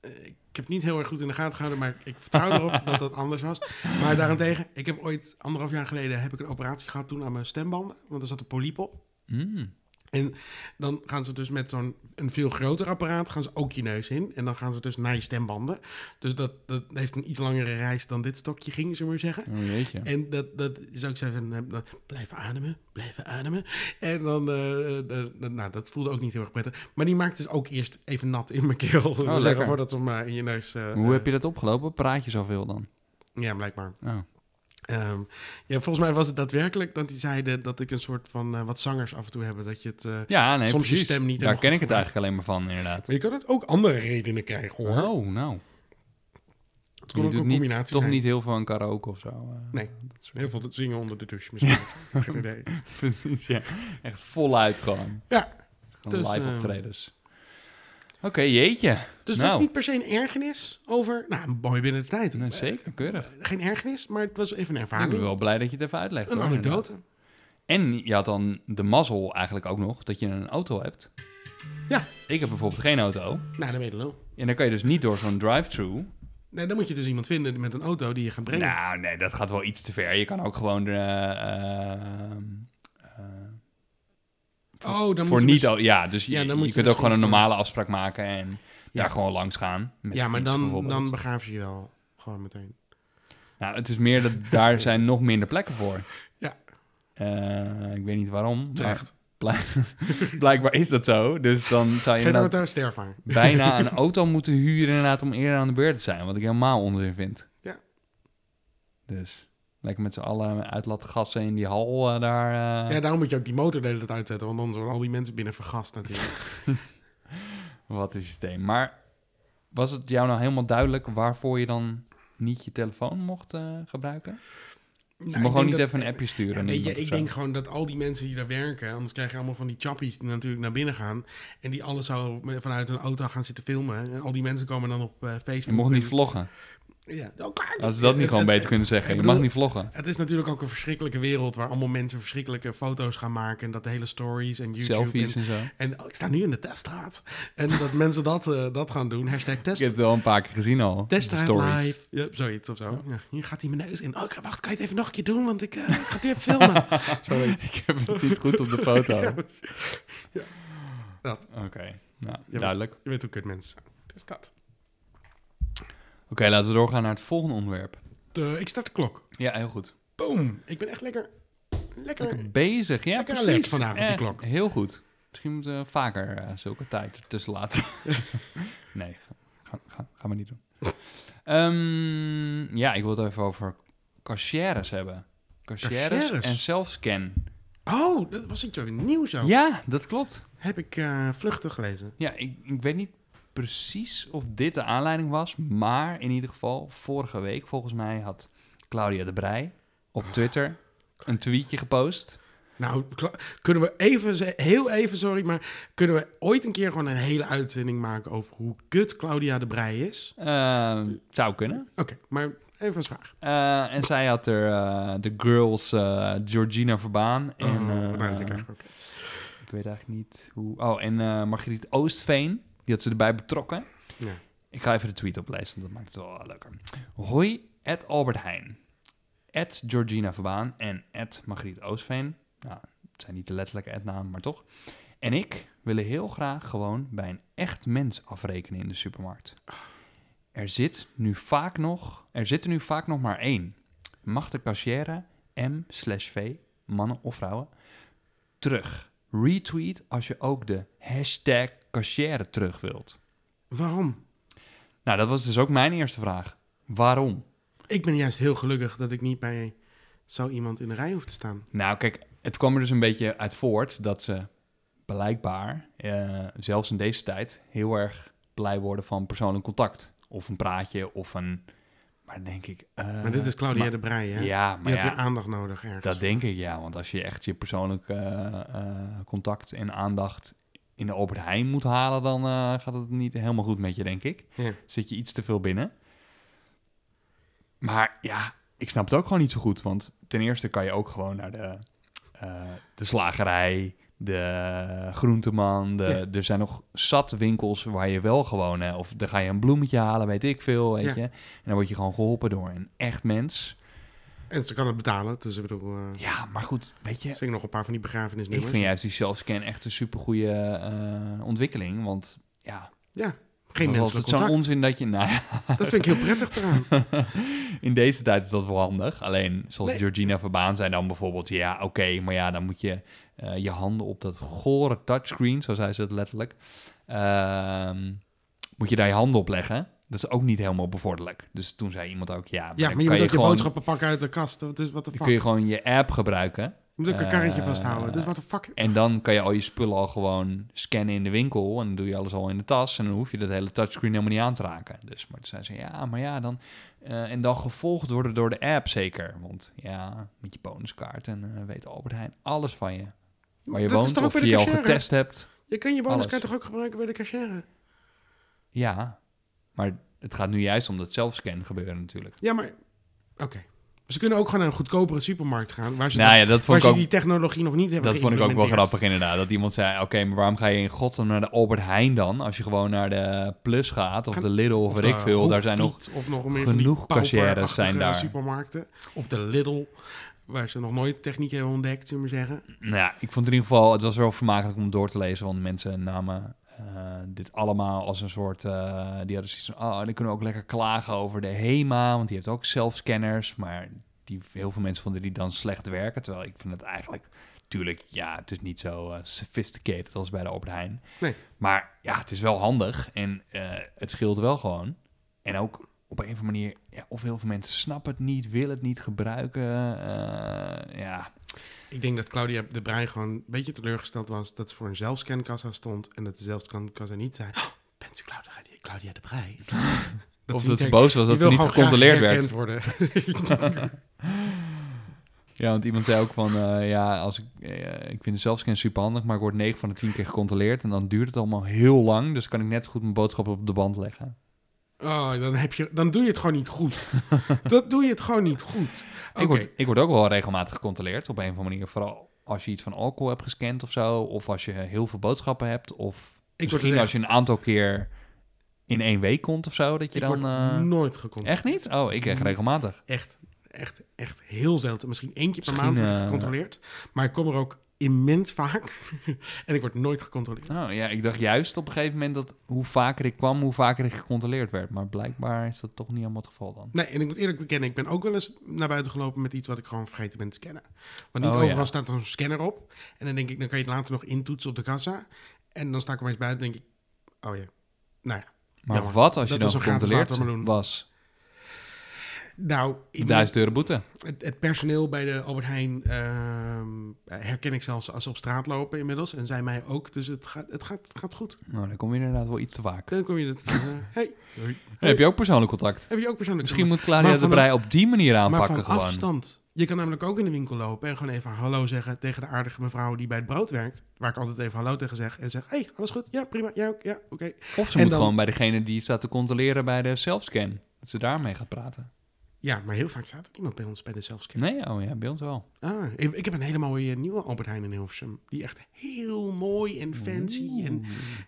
eh, ik heb niet heel erg goed in de gaten gehouden, maar ik vertrouw erop *laughs* dat dat anders was. Maar daarentegen, ik heb ooit anderhalf jaar geleden heb ik een operatie gehad toen aan mijn stembanden, want er zat een polyp op. Mm. En dan gaan ze dus met zo'n een veel groter apparaat gaan ze ook je neus in. En dan gaan ze dus naar je stembanden. Dus dat, dat heeft een iets langere reis dan dit stokje ging, zullen we maar zeggen. Oh jeetje. En dat, dat is ook zo van, blijven ademen, blijven ademen. En dan, eh, nou, dat voelde ook niet heel erg prettig. Maar die maakt dus ook eerst even nat in mijn keel, zullen *laughs* we zeggen, voordat ze eh, in je neus... Hoe heb je dat opgelopen? Praat je zoveel dan? Ja, blijkbaar. Oh. Ehm, ja, volgens mij was het daadwerkelijk dat die zeiden dat ik een soort van, eh, wat zangers af en toe hebben, dat je het... eh, Ja, nee, Soms je stem niet Daar ken ik het eigenlijk alleen maar van, inderdaad. maar je kan het ook andere redenen krijgen, hoor. Oh, nou. het kon Je ook een niet, combinatie toch zijn. niet heel veel aan karaoke of zo. eh, Nee. soort- Heel veel te zingen onder de douche misschien. *laughs* Geen idee. Precies, ja. Echt voluit gewoon. Ja, Gewoon Dus, live eh, optredens. Oké, jeetje. dus dat Nou. is niet per se een ergernis over... Nou, mooi binnen de tijd. Nee, zeker, keurig. Eh, geen ergernis, maar het was even een Ik ervaring. ben wel blij dat je het even uitlegt. Een hoor, anekdote. inderdaad. En je had dan de mazzel eigenlijk ook nog dat je een auto hebt. Ja. Ik heb bijvoorbeeld geen auto. Nou, dat weet ik wel. En dan kan je dus niet door zo'n drive-thru. Nee, dan moet je dus iemand vinden met een auto die je gaat brengen. Nou, nee, dat gaat wel iets te ver. Je kan ook gewoon de, eh, eh, oh, dan voor moet je niet... dus- al- ja, dus je, Ja, dan je moet je kunt ook gewoon een normale afspraak maken en Ja. daar gewoon langs gaan. met Ja, maar dan, dan begraven ze je wel gewoon meteen. Nou, het is meer dat daar *laughs* zijn nog minder plekken voor. Ja. Eh, ik weet niet waarom. Terecht. blijk- *laughs* blijkbaar is dat zo. Dus dan zou je inderdaad bijna *laughs* een auto moeten huren inderdaad om eerder aan de beurt te zijn. Wat ik helemaal onzin vind. Ja. Dus lekker met z'n allen uit laten gassen in die hal eh, daar. eh, Ja, daarom moet je ook die motor de hele tijd uitzetten, want anders worden al die mensen binnen vergast natuurlijk. *laughs* Wat is het systeem. Maar was het jou nou helemaal duidelijk waarvoor je dan niet je telefoon mocht eh, gebruiken? Je Nou, mag gewoon niet even een appje sturen. Ja, weet je, ik zo. denk gewoon dat al die mensen die daar werken, anders krijg je allemaal van die chappies die natuurlijk naar binnen gaan en die alles zo vanuit hun auto gaan zitten filmen. En al die mensen komen dan op Facebook. Je mocht niet en- vloggen. Ja, oh, Als ze dat niet het- gewoon het- beter kunnen zeggen. ik Je mag niet vloggen. Het is natuurlijk ook een verschrikkelijke wereld waar allemaal mensen verschrikkelijke foto's gaan maken. En dat de hele stories en YouTube. Selfies En, en zo. en oh, ik sta nu in de teststraat. En dat *laughs* mensen dat, eh, dat gaan doen. Hashtag Ik test, heb het wel een paar keer gezien al. teststraat live. Ja, zoiets of zo. Ja, hier gaat hij mijn neus in. Oh, ik- wacht, kan je het even nog een keer doen? Want ik, eh, ik ga het weer even filmen. *laughs* zoiets. Ik heb het niet goed op de foto. *laughs* Ja. Oké, Ja. Dat. nou, Ja, duidelijk. Je weet hoe kut mensen zijn. Dus dat. Oké, laten we doorgaan naar het volgende onderwerp. De, ik start de klok. Ja, heel goed. Boom. Ik ben echt lekker... Lekker... Lekker bezig, ja, Lekker precies. alert vandaag op Echt, klok. Heel goed. Misschien moeten we vaker eh, zulke tijd ertussen laten. *laughs* nee, ga, ga, ga, gaan we niet doen. Ehm, ja, ik wil het even over cashiers hebben. cashiers, en zelfscan. Oh, dat was iets weer nieuw zo. Ja, dat klopt. Heb ik eh, vluchtig gelezen. Ja, ik, ik weet niet precies of dit de aanleiding was, maar in ieder geval, vorige week volgens mij had Claudia de Brij op Twitter een tweetje gepost. Nou, kunnen we even, heel even, sorry, maar kunnen we ooit een keer gewoon een hele uitzending maken over hoe kut Claudia de Brij is? Eh, zou kunnen. Oké, maar even als vraag. Eh, en zij had er eh, de girls eh, Georgina Verbaan en... oh, eh, nou, ik eigenlijk oké. ik weet eigenlijk niet hoe... Oh, en Margriet Oostveen, die had ze erbij betrokken. Ja. Ik ga even de tweet oplezen, want dat maakt het wel leuker. Hoi, at Albert Heijn. At Georgina Verbaan en at Margriet Oostveen. Nou, het zijn niet de letterlijke ad-namen, maar toch. En ik willen heel graag gewoon bij een echt mens afrekenen in de supermarkt. Er zit nu vaak nog, er zit er nu vaak nog maar één. Mag de cashier M slash V, mannen of vrouwen, terug. Retweet als je ook de hashtag cashier terug wilt. Waarom? Nou, dat was dus ook mijn eerste vraag. Waarom? Ik ben juist heel gelukkig dat ik niet bij zo iemand in de rij hoef te staan. Nou, kijk, het kwam er dus een beetje uit voort dat ze blijkbaar, eh, zelfs in deze tijd, heel erg blij worden van persoonlijk contact. Of een praatje, of een... Maar denk ik... eh, Maar dit is Claudia maar- de Brij, hè? Ja, Die maar had ja, weer aandacht nodig ergens. dat denk ik, ja. Want als je echt je persoonlijk eh, eh, contact en aandacht in de Albert Heijn moet halen, dan eh, gaat het niet helemaal goed met je, denk ik. Ja. Zit je iets te veel binnen. Maar ja, ik snap het ook gewoon niet zo goed. Want ten eerste kan je ook gewoon naar de, eh, de slagerij, de groenteman. De, Ja. Er zijn nog zat winkels waar je wel gewoon... eh, of dan ga je een bloemetje halen, weet ik veel, weet Ja. je. En dan word je gewoon geholpen door een echt mens. En ze kan het betalen, dus ik bedoel... eh Ja, maar goed, weet je... zing nog een paar van die Ik begrafenisnummers. vind juist die selfscan echt een supergoeie eh ontwikkeling. Want ja, Ja, geen het menselijk altijd zo'n contact. onzin dat je... Nou ja, Dat vind ik heel prettig eraan. *laughs* in deze tijd is dat wel handig. Alleen, zoals Nee. Georgina Verbaan zei dan bijvoorbeeld... Ja, oké, maar ja, dan moet je eh, je handen op dat gore touchscreen... Zo zei ze het letterlijk. ehm, moet je daar je handen op leggen. Dat is ook niet helemaal bevorderlijk. Dus toen zei iemand ook... Ja, maar, Ja, maar je moet ook je gewoon, boodschappen pakken uit de kast. Wat is wat de dan fuck? kun je gewoon je app gebruiken... Je moet ook een karretje eh, vasthouden. Dus wat de fuck? En dan kan je al je spullen al gewoon scannen in de winkel. En dan doe je alles al in de tas. En dan hoef je dat hele touchscreen helemaal niet aan te raken. Dus, maar toen zei ze, ja, maar ja, dan... eh, en dan gevolgd worden door de app zeker. Want ja, met je bonuskaart en eh, weet Albert Heijn alles van je. Waar je Dat woont, ook of je al getest hebt. Je kan je bonuskaart alles. toch ook gebruiken bij de cashier? Ja, maar het gaat nu juist om dat zelfscan gebeuren natuurlijk. Ja, maar... Oké. Ze kunnen ook gewoon naar een goedkopere supermarkt gaan... waar ze, Nou ja, dat waar vond ik ze ook... die technologie nog niet hebben Dat vond ik ook wel grappig inderdaad. Dat iemand zei, oké, maar waarom ga je in godsnaam naar de Albert Heijn dan? Als je gewoon naar de Plus gaat of de Lidl of, weet de ik veel. Daar zijn nog Of nog meer genoeg cashiers pauperachtige zijn daar. supermarkten. Of de Lidl, waar ze nog nooit techniek hebben ontdekt, zullen we zeggen. Nou ja, ik vond het in ieder geval, het was wel vermakelijk om door te lezen, want mensen namen eh, dit allemaal als een soort, eh, die hadden zoiets van, oh, dan kunnen we ook lekker klagen over de HEMA, want die heeft ook zelfscanners, maar die, heel veel mensen vonden die dan slecht werken, terwijl ik vind het eigenlijk, tuurlijk, ja, het is niet zo eh, sophisticated als bij de Albert Heijn, Nee. maar ja, het is wel handig en het scheelt wel gewoon. En ook op een of andere manier, ja, of heel veel mensen snappen het niet, willen het niet gebruiken, ja... Ik denk dat Claudia de Bruin gewoon een beetje teleurgesteld was dat ze voor een zelfscankassa stond en dat de zelfscankassa niet zei, "Oh, bent u Claudia, Claudia de Bruin? *laughs* Dat of ze dat ze boos was dat ze niet gecontroleerd werd. worden. *laughs* Ja, want iemand zei ook van, eh, ja, als ik, eh, ik vind de zelfscan super handig, maar ik word 9 van de 10 keer gecontroleerd en dan duurt het allemaal heel lang, dus kan ik net goed mijn boodschappen op de band leggen. Oh, dan, heb je, dan doe je het gewoon niet goed. *laughs* dat doe je het gewoon niet goed. Ik, word, ik word ook wel regelmatig gecontroleerd op een of andere manier, vooral als je iets van alcohol hebt gescand of zo, of als je heel veel boodschappen hebt, of ik misschien als je een aantal keer in één week komt of zo, dat je ik dan... word eh, nooit gecontroleerd. echt niet? Oh, ik echt regelmatig. Echt, echt, echt heel zeldzaam. Misschien één keer per Misschien, maand eh, gecontroleerd. Maar ik kom er ook immens vaak. *laughs* en ik word nooit gecontroleerd. Nou ja, ik dacht juist op een gegeven moment dat hoe vaker ik kwam, hoe vaker ik gecontroleerd werd. Maar blijkbaar is dat toch niet helemaal het geval dan. Nee, en ik moet eerlijk bekennen, ik ben ook wel eens naar buiten gelopen met iets wat ik gewoon vergeten ben te scannen. Want niet Oh, overal ja. staat er een scanner op. En dan denk ik, dan kan je het later nog intoetsen op de kassa. En dan sta ik er maar eens buiten en denk ik, oh ja, nou ja. Maar Jammer. wat als je Dat dan gecontroleerd was? Nou, 1000 euro boete. het, het personeel bij de Albert Heijn ehm, herken ik zelfs als ze op straat lopen inmiddels. En zij mij ook. Dus het gaat, het gaat, het gaat goed. Nou, dan kom je inderdaad wel iets te vaak. Dan kom je *laughs* het. hey. Heb je ook persoonlijk contact. Heb je ook persoonlijk Misschien moet Claudia Maar de van Brij op die manier Maar aanpakken van gewoon. afstand. Je kan namelijk ook in de winkel lopen en gewoon even hallo zeggen tegen de aardige mevrouw die bij het brood werkt. Waar ik altijd even hallo tegen zeg. En zeg, hey, alles goed? Ja, prima. Ja, ook? Ja, oké. Of ze En moet dan- gewoon bij degene die staat te controleren bij de selfscan. Dat ze daarmee gaat praten. Ja, maar heel vaak staat er niemand bij ons bij de zelfscan. Nee, oh ja, bij ons wel. Ah, ik, ik heb een hele mooie nieuwe Albert Heijn in Hilversum. Die echt heel mooi en fancy en,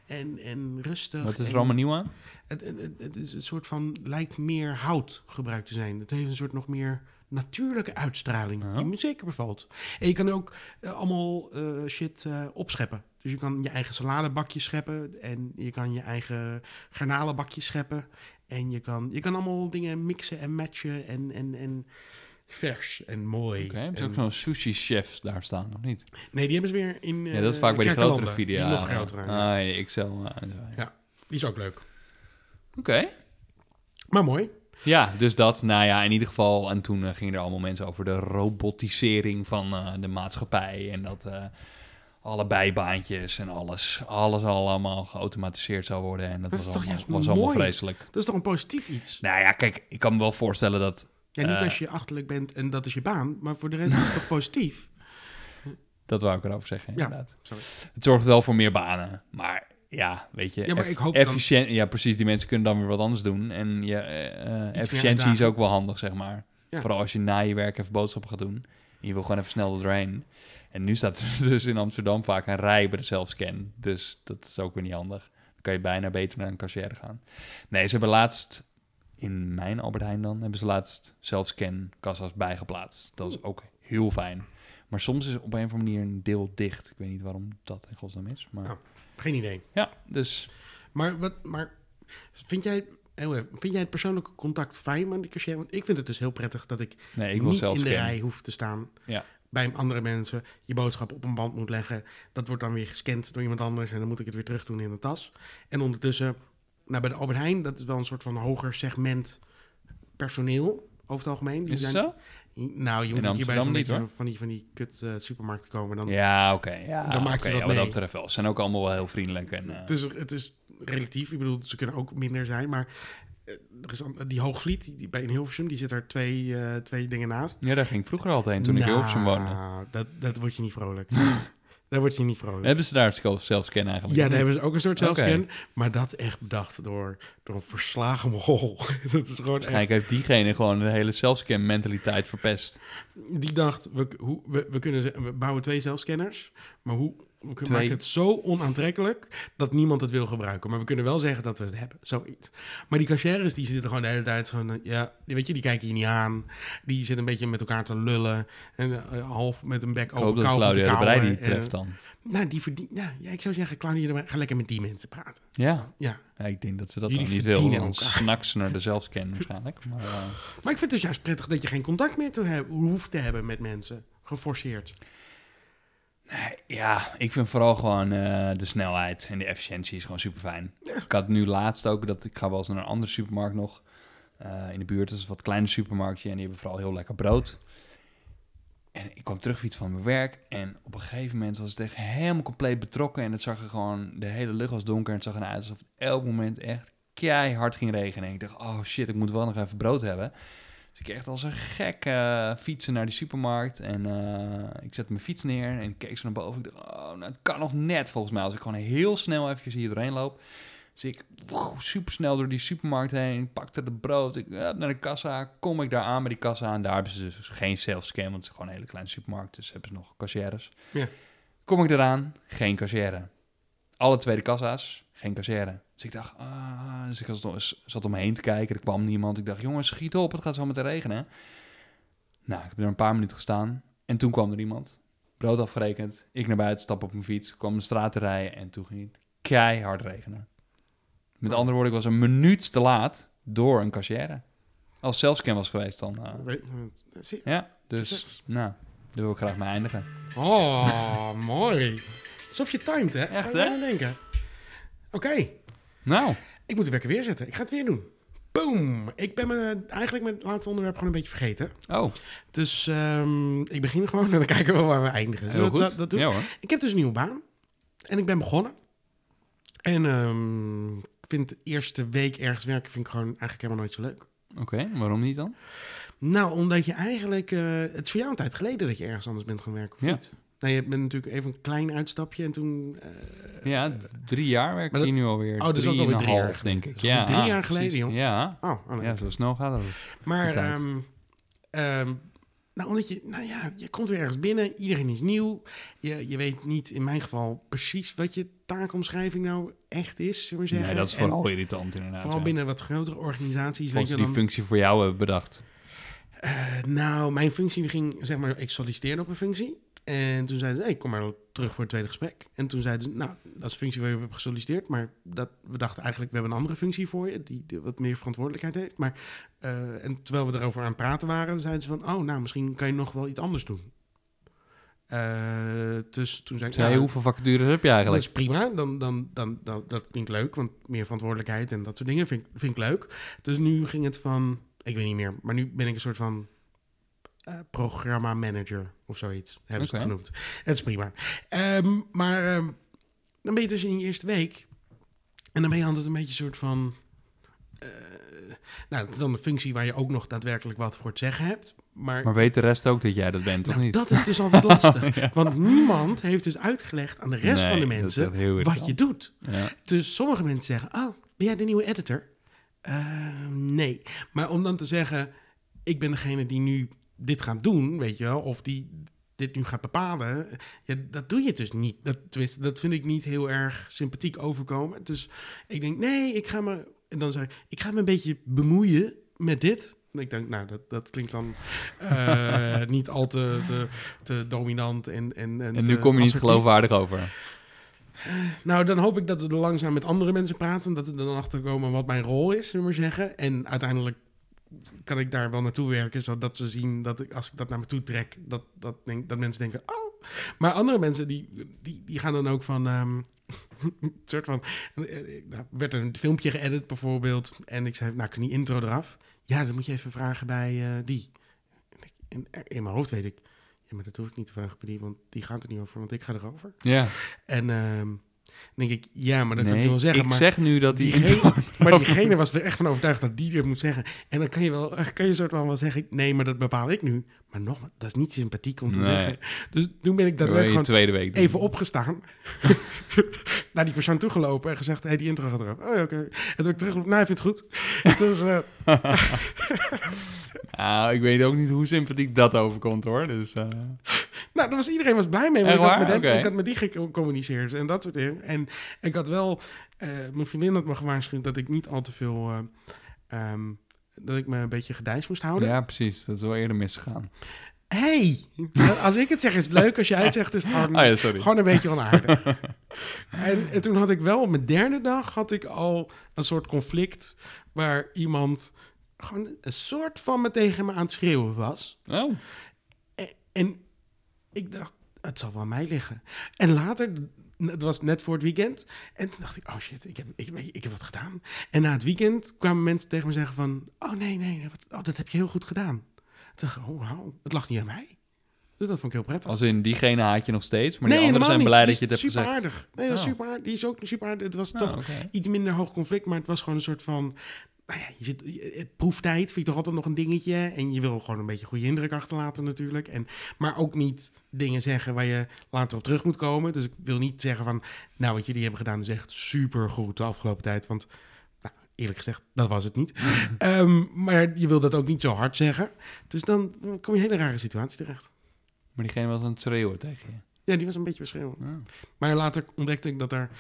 en, en rustig. Wat is er en- allemaal nieuw aan? Het, het, het, het is een soort van, lijkt meer hout gebruikt te zijn. Het heeft een soort nog meer natuurlijke uitstraling. Die me zeker bevalt. En je kan ook eh, allemaal eh, shit eh, opscheppen. Dus je kan je eigen saladebakje scheppen. En je kan je eigen garnalenbakje scheppen. En je kan, je kan allemaal dingen mixen en matchen. En, en, en vers en mooi. Oké, hebben ze ook zo'n sushi-chefs daar staan, of niet? Nee, die hebben ze weer in Ja, dat is eh, vaak bij die Kerkelanden. grotere Die video's. nog groter. Ah, ah, en zo, ja. Die is ook leuk. Oké. Maar mooi. Ja, dus dat, nou ja, in ieder geval. En toen eh, gingen er allemaal mensen over de robotisering van eh, de maatschappij. En dat eh, alle bijbaantjes en alles, alles allemaal geautomatiseerd zou worden. En dat, Dat was, allemaal, juist was allemaal vreselijk. Dat is toch een positief iets? Nou ja, kijk, ik kan me wel voorstellen dat... Ja, niet Eh. als je achterlijk bent en dat is je baan, maar voor de rest is het toch positief? *laughs* Dat wou ik erover zeggen, Ja, inderdaad. sorry. Het zorgt wel voor meer banen. Maar ja, weet je... Ja, maar ik hoop dan- efficiënt, Ja, precies. Die mensen kunnen dan weer wat anders doen. En je, eh, efficiëntie is ook wel handig, zeg maar. Ja. Vooral als je na je werk even boodschappen gaat doen. En je wil gewoon even snel er doorheen. En nu staat er *laughs* dus in Amsterdam vaak een rij bij de zelfscan. Dus dat is ook weer niet handig. Dan kan je bijna beter naar een cashier gaan. Nee, ze hebben laatst... In mijn Albert Heijn dan hebben ze laatst zelfscan kassa's bijgeplaatst. Dat is ook heel fijn. Maar soms is op een of andere manier een deel dicht. Ik weet niet waarom dat in godsnaam is. Maar Oh. Geen idee. ja, dus Maar, wat, maar vind, jij, vind jij het persoonlijke contact fijn met de cashier? Want ik vind het dus heel prettig dat ik, nee, ik wil niet in de rij hoef te staan. Ja. Bij andere mensen je boodschap op een band moet leggen. Dat wordt dan weer gescand door iemand anders en dan moet ik het weer terug doen in de tas. En ondertussen, nou bij de Albert Heijn, dat is wel een soort van hoger segment personeel over het algemeen. Die Is zijn, zo? Nou, je moet keer bij zo'n niet, beetje hoor. van die, van die kut eh, supermarkten komen. Dan, Ja, oké. ja, Dan maak je oké, wat ja, dat mee. betreft wel. Ze zijn ook allemaal wel heel vriendelijk. En, eh, Het, is, het is relatief. Ik bedoel, ze kunnen ook minder zijn. Maar eh, er is an- die Hoogvliet, die, die bij in Hilversum, die zit er twee, eh, twee dingen naast. ja, daar ging ik vroeger altijd heen toen ik in Hilversum woonde. Nou, Dat, dat wordt je niet vrolijk. *laughs* daar word je niet vrolijk. Hebben ze daar zelfscan eigenlijk? Ja, daar hebben ze ook een soort zelfscan. Maar dat echt bedacht door, door een verslagen mogol. *laughs* dat is gewoon echt... Waarschijnlijk heeft diegene gewoon de hele zelfscan mentaliteit verpest. Die dacht, we, hoe, we, we, kunnen, we bouwen twee zelfscanners. Maar hoe, we kunnen Twee. maken het zo onaantrekkelijk dat niemand het wil gebruiken. Maar we kunnen wel zeggen dat we het hebben. Zoiets. Maar die cashiers, die zitten gewoon de hele tijd eh, Ja, die- weet je, die kijken je niet aan. Die zitten een beetje met elkaar te lullen. En eh, half met een bek open Claudia de die treft dan. nou, die verdient... Nou, ja, ik zou zeggen, Claudia, de ga lekker met die mensen praten. Ja. Ja. ja, ik denk dat ze dat Jullie dan niet wil. Dan snakt ze naar de zelfscan waarschijnlijk. Maar, eh, Maar ik vind het dus juist prettig dat je geen contact meer te hebben, hoeft te hebben met mensen. Geforceerd. Ja, ik vind vooral gewoon eh, de snelheid en de efficiëntie is gewoon super fijn. Ik had nu laatst ook dat ik ga wel eens naar een andere supermarkt nog eh, in de buurt. Dat is een wat kleiner supermarktje en die hebben vooral heel lekker brood. En ik kwam terug iets van mijn werk en op een gegeven moment was het echt helemaal compleet betrokken en het zag er gewoon, de hele lucht was donker en het zag eruit alsof het elk moment echt keihard ging regenen. En ik dacht, oh shit, ik moet wel nog even brood hebben. Dus ik echt als een gek eh, fietsen naar die supermarkt. En eh, ik zette mijn fiets neer en ik keek zo naar boven. Ik dacht, oh, nou, het kan nog net volgens mij. Als ik gewoon heel snel eventjes hier doorheen loop. Dus ik super snel door die supermarkt heen. Pakte het brood. Ik naar de kassa. Kom ik daar aan bij die kassa. En daar hebben ze dus geen self-scan. Want het is gewoon een hele kleine supermarkt. Dus hebben ze nog cashiers. Ja. Kom ik eraan. Geen cashier. Alle tweede kassa's. Geen. Dus ik dacht, ah, dus ik zat, zat om me heen te kijken. Er kwam niemand. Ik dacht, jongens, schiet op. Het gaat zo meteen regenen. Nou, ik heb er een paar minuten gestaan. En toen kwam er iemand. Brood afgerekend. Ik naar buiten, stap op mijn fiets. Kwam de straat te rijden. En toen ging het keihard regenen. Met andere woorden, ik was een minuut te laat door een cashier. Als zelfscan was geweest dan. eh, ja, dus nou, daar wil ik graag mee eindigen. Oh, mooi. Alsof je timed, hè? Echt, hè? denken. Oké, Nou, ik moet de wekker weer zetten. Ik ga het weer doen. Boom! Ik ben me eigenlijk met het laatste onderwerp gewoon een beetje vergeten. Oh, Dus ehm, ik begin gewoon en dan kijken we waar we eindigen. Heel we dat, goed. dat doen? ja hoor. Ik heb dus een nieuwe baan. En ik ben begonnen. En ehm, ik vind de eerste week ergens werken vind ik gewoon eigenlijk helemaal nooit zo leuk. Oké, waarom niet dan? Nou, omdat je eigenlijk... eh, het is voor jou een tijd geleden dat je ergens anders bent gaan werken, of Ja. niet? Nou, je bent natuurlijk even een klein uitstapje en toen... eh, Ja, drie jaar werk ik dat- nu alweer. Oh, dat is ook alweer drie half, denk ik. Dat Ja, drie jaar precies. geleden, joh. Ja, Oh, oh, nee. ja, zo snel gaat het. Maar, ehm, ehm, nou, omdat je, nou ja, je komt weer ergens binnen, iedereen is nieuw. Je, je weet niet, in mijn geval, precies wat je taakomschrijving nou echt is, zullen we zeggen. Nee, dat is En vooral irritant inderdaad. vooral ja. binnen wat grotere organisaties, Als weet je die dan. functie voor jou hebben bedacht. Eh, nou, mijn functie ging, zeg maar, ik solliciteerde op een functie. En toen zeiden ze, hey, kom maar terug voor het tweede gesprek. En toen zeiden ze, nou, dat is de functie waar je op hebt gesolliciteerd. Maar dat, we dachten eigenlijk, we hebben een andere functie voor je, die, die wat meer verantwoordelijkheid heeft. Maar, eh, en terwijl we erover aan het praten waren, zeiden ze van, oh, nou, misschien kan je nog wel iets anders doen. Eh, dus toen zei ik, Zei, nou, hoeveel vacatures heb je dat eigenlijk? is prima, dan, dan, dan, dan, dat klinkt leuk, want meer verantwoordelijkheid en dat soort dingen vind, vind ik leuk. Dus nu ging het van, ik weet niet meer, maar nu ben ik een soort van eh programma manager of zoiets, hebben ze het genoemd. Het is prima. Ehm, maar ehm, dan ben je dus in je eerste week en dan ben je altijd een beetje een soort van... eh, nou, het is dan een functie waar je ook nog daadwerkelijk wat voor te zeggen hebt. Maar, Maar weet de rest ook dat jij dat bent, of nou, niet? dat is dus altijd lastig. *laughs* Ja. Want niemand heeft dus uitgelegd aan de rest van de mensen wat je doet. Ja. Dus sommige mensen zeggen, oh, ben jij de nieuwe editor? Eh, nee. Maar om dan te zeggen, ik ben degene die nu dit gaat doen, weet je wel, of die dit nu gaat bepalen, ja, dat doe je dus niet. Dat, tenminste, dat vind ik niet heel erg sympathiek overkomen. Dus ik denk, nee, ik ga me, en dan zeg ik, ik ga me een beetje bemoeien met dit. En ik denk, nou, dat, dat klinkt dan eh, niet al te, te, te dominant en En, En te nu kom je niet geloofwaardig over. Nou, dan hoop ik dat we er langzaam met andere mensen praten. Dat we er dan achter komen wat mijn rol is, zullen we maar zeggen. En uiteindelijk kan ik daar wel naartoe werken, zodat ze zien dat ik, als ik dat naar me toe trek, dat, dat, denk, dat mensen denken, oh. Maar andere mensen, die, die, die gaan dan ook van... ehm, een *laughs* soort van... eh, eh, Nou, werd er een filmpje geëdit bijvoorbeeld. En ik zei, nou, kan die intro eraf? Ja, dan moet je even vragen bij eh, die. In, in mijn hoofd weet ik... Ja, maar dat hoef ik niet te vragen bij die, want die gaat er niet over, want ik ga erover. Ja. En ehm, dan denk ik, ja, maar dat kan ik nee, wel zeggen. ik maar, zeg nu dat die diegene, maar diegene was er echt van overtuigd dat die dit moet zeggen. En dan kan je wel, *laughs* kan je soort van wel zeggen, nee, maar dat bepaal ik nu. Maar nog, dat is niet sympathiek om te Nee. zeggen. Dus toen ben ik Dat gewoon tweede week doen. even opgestaan. *laughs* naar die persoon toegelopen en gezegd, hey, die intro gaat eraf. Oh oké. En toen heb ik teruggelopen, nou, ik vind het goed. En toen, eh, *laughs* Nou, ik weet ook niet hoe sympathiek dat overkomt, hoor. Dus, eh, Nou, daar was, iedereen was blij mee. Want ik, had met hem, ik had met die gecommuniceerd en dat soort dingen. En ik had wel... eh, mijn vriendin had me gewaarschuwd dat ik niet al te veel... eh, ehm, dat ik me een beetje gedijs moest houden. ja, precies. Dat is wel eerder misgegaan. hey, als ik het zeg is het leuk. Als jij het zegt is het gewoon, Oh ja, sorry. gewoon een beetje onaardig. *laughs* en, en toen had ik wel op mijn derde dag had ik al een soort conflict... waar iemand gewoon een soort van me tegen me aan het schreeuwen was. Oh, En, en ik dacht, het zal wel mij liggen. En later, het was net voor het weekend. En toen dacht ik, oh shit, ik heb, ik, ik heb wat gedaan. En na het weekend kwamen mensen tegen me zeggen van... Oh nee, nee, nee wat, oh, dat heb je heel goed gedaan. Toen dacht ik, oh wauw, het lag niet aan mij. Dus dat vond ik heel prettig. als in diegene haat je nog steeds, maar die nee, anderen helemaal zijn blij dat je Die het hebt gezegd. super aardig. Nee, dat is Oh. super aardig. Die is ook super aardig. Het was Nou, toch iets minder hoog conflict, maar het was gewoon een soort van... Nou ja, je zit, het proeftijd vind ik toch altijd nog een dingetje. En je wil gewoon een beetje een goede indruk achterlaten natuurlijk. En, maar ook niet dingen zeggen waar je later op terug moet komen. Dus ik wil niet zeggen van... Nou, wat jullie hebben gedaan is echt super goed de afgelopen tijd. Want nou, eerlijk gezegd, dat was het niet. *laughs* Ehm, maar je wil dat ook niet zo hard zeggen. Dus dan kom je in een hele rare situatie terecht. Maar diegene was aan het schreeuwen tegen je. Ja, die was een beetje beschreeuwd. Oh. Maar later ontdekte ik dat, er,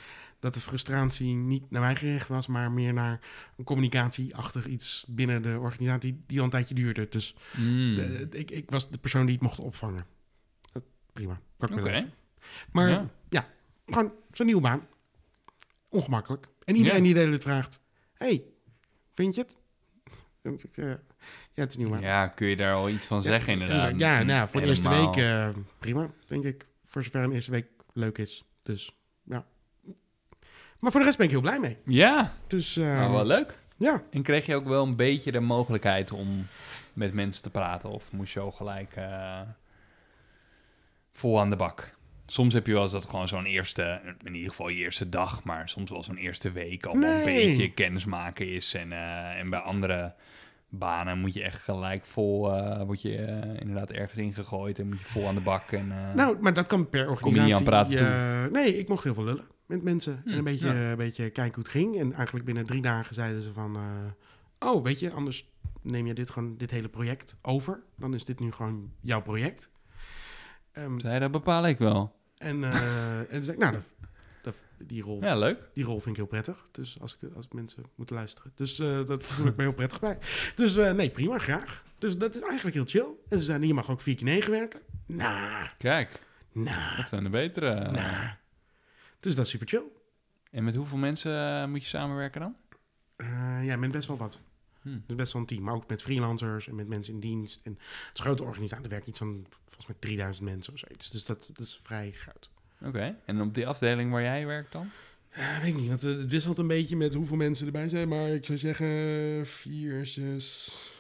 dat de frustratie niet naar mij gericht was, maar meer naar een communicatieachtig iets binnen de organisatie die al een tijdje duurde. Dus Mm. de- ik, ik was de persoon die het mocht opvangen. Prima. Oké. even. Maar Ja. ja. gewoon zo'n nieuwe baan. Ongemakkelijk. En iedereen Ja. die de hele vraagt, hey, vind je het? *laughs* Eh, ja, het is baan. Ja, kun je daar al iets van zeggen inderdaad? ja, nou, voor de eerste week eh, prima, denk ik. Voor zover een eerste week leuk is. Dus. Maar voor de rest ben ik heel blij mee. Ja, Dus eh, nou, wel leuk. Ja, En kreeg je ook wel een beetje de mogelijkheid om met mensen te praten? Of moest je al gelijk eh, vol aan de bak? Soms heb je wel eens dat gewoon zo'n eerste, in ieder geval je eerste dag, maar soms wel zo'n eerste week al een beetje kennismaken is. En, eh, en bij andere banen moet je echt gelijk vol, word je inderdaad ergens ingegooid en moet je vol aan de bak. En, nou, maar dat kan per je organisatie. niet aan praten eh, nee, ik mocht heel veel lullen met mensen. en een beetje, ja. een beetje kijken hoe het ging. En eigenlijk binnen drie dagen zeiden ze van... eh, oh, weet je, anders neem je dit, gewoon, dit hele project over. Dan is dit nu gewoon jouw project. Ehm, zei, dat bepaal ik wel. en, eh, en zei ik, nou, dat, dat, die, rol, Ja, leuk. die rol vind ik heel prettig. Dus als, ik, als mensen moeten luisteren. Dus eh dat voel ik me heel prettig bij. Dus eh, nee, prima, graag. Dus dat is eigenlijk heel chill. En ze zeiden, je mag ook 4 keer 9 werken. Nou, Kijk, nou, dat zijn de betere. eh. Nou. Dus dat is super chill. En met hoeveel mensen eh, moet je samenwerken dan? Eh, ja, met best wel wat. Hm. Het is best wel een team. Maar ook met freelancers en met mensen in dienst. En het is een grote organisatie. Er werkt iets van volgens mij 3000 mensen of zoiets. Dus dat, dat is vrij groot. Oké, en op die afdeling waar jij werkt dan? Ja, weet ik niet. Want eh, het wisselt een beetje met hoeveel mensen erbij zijn. Maar ik zou zeggen vier, zes...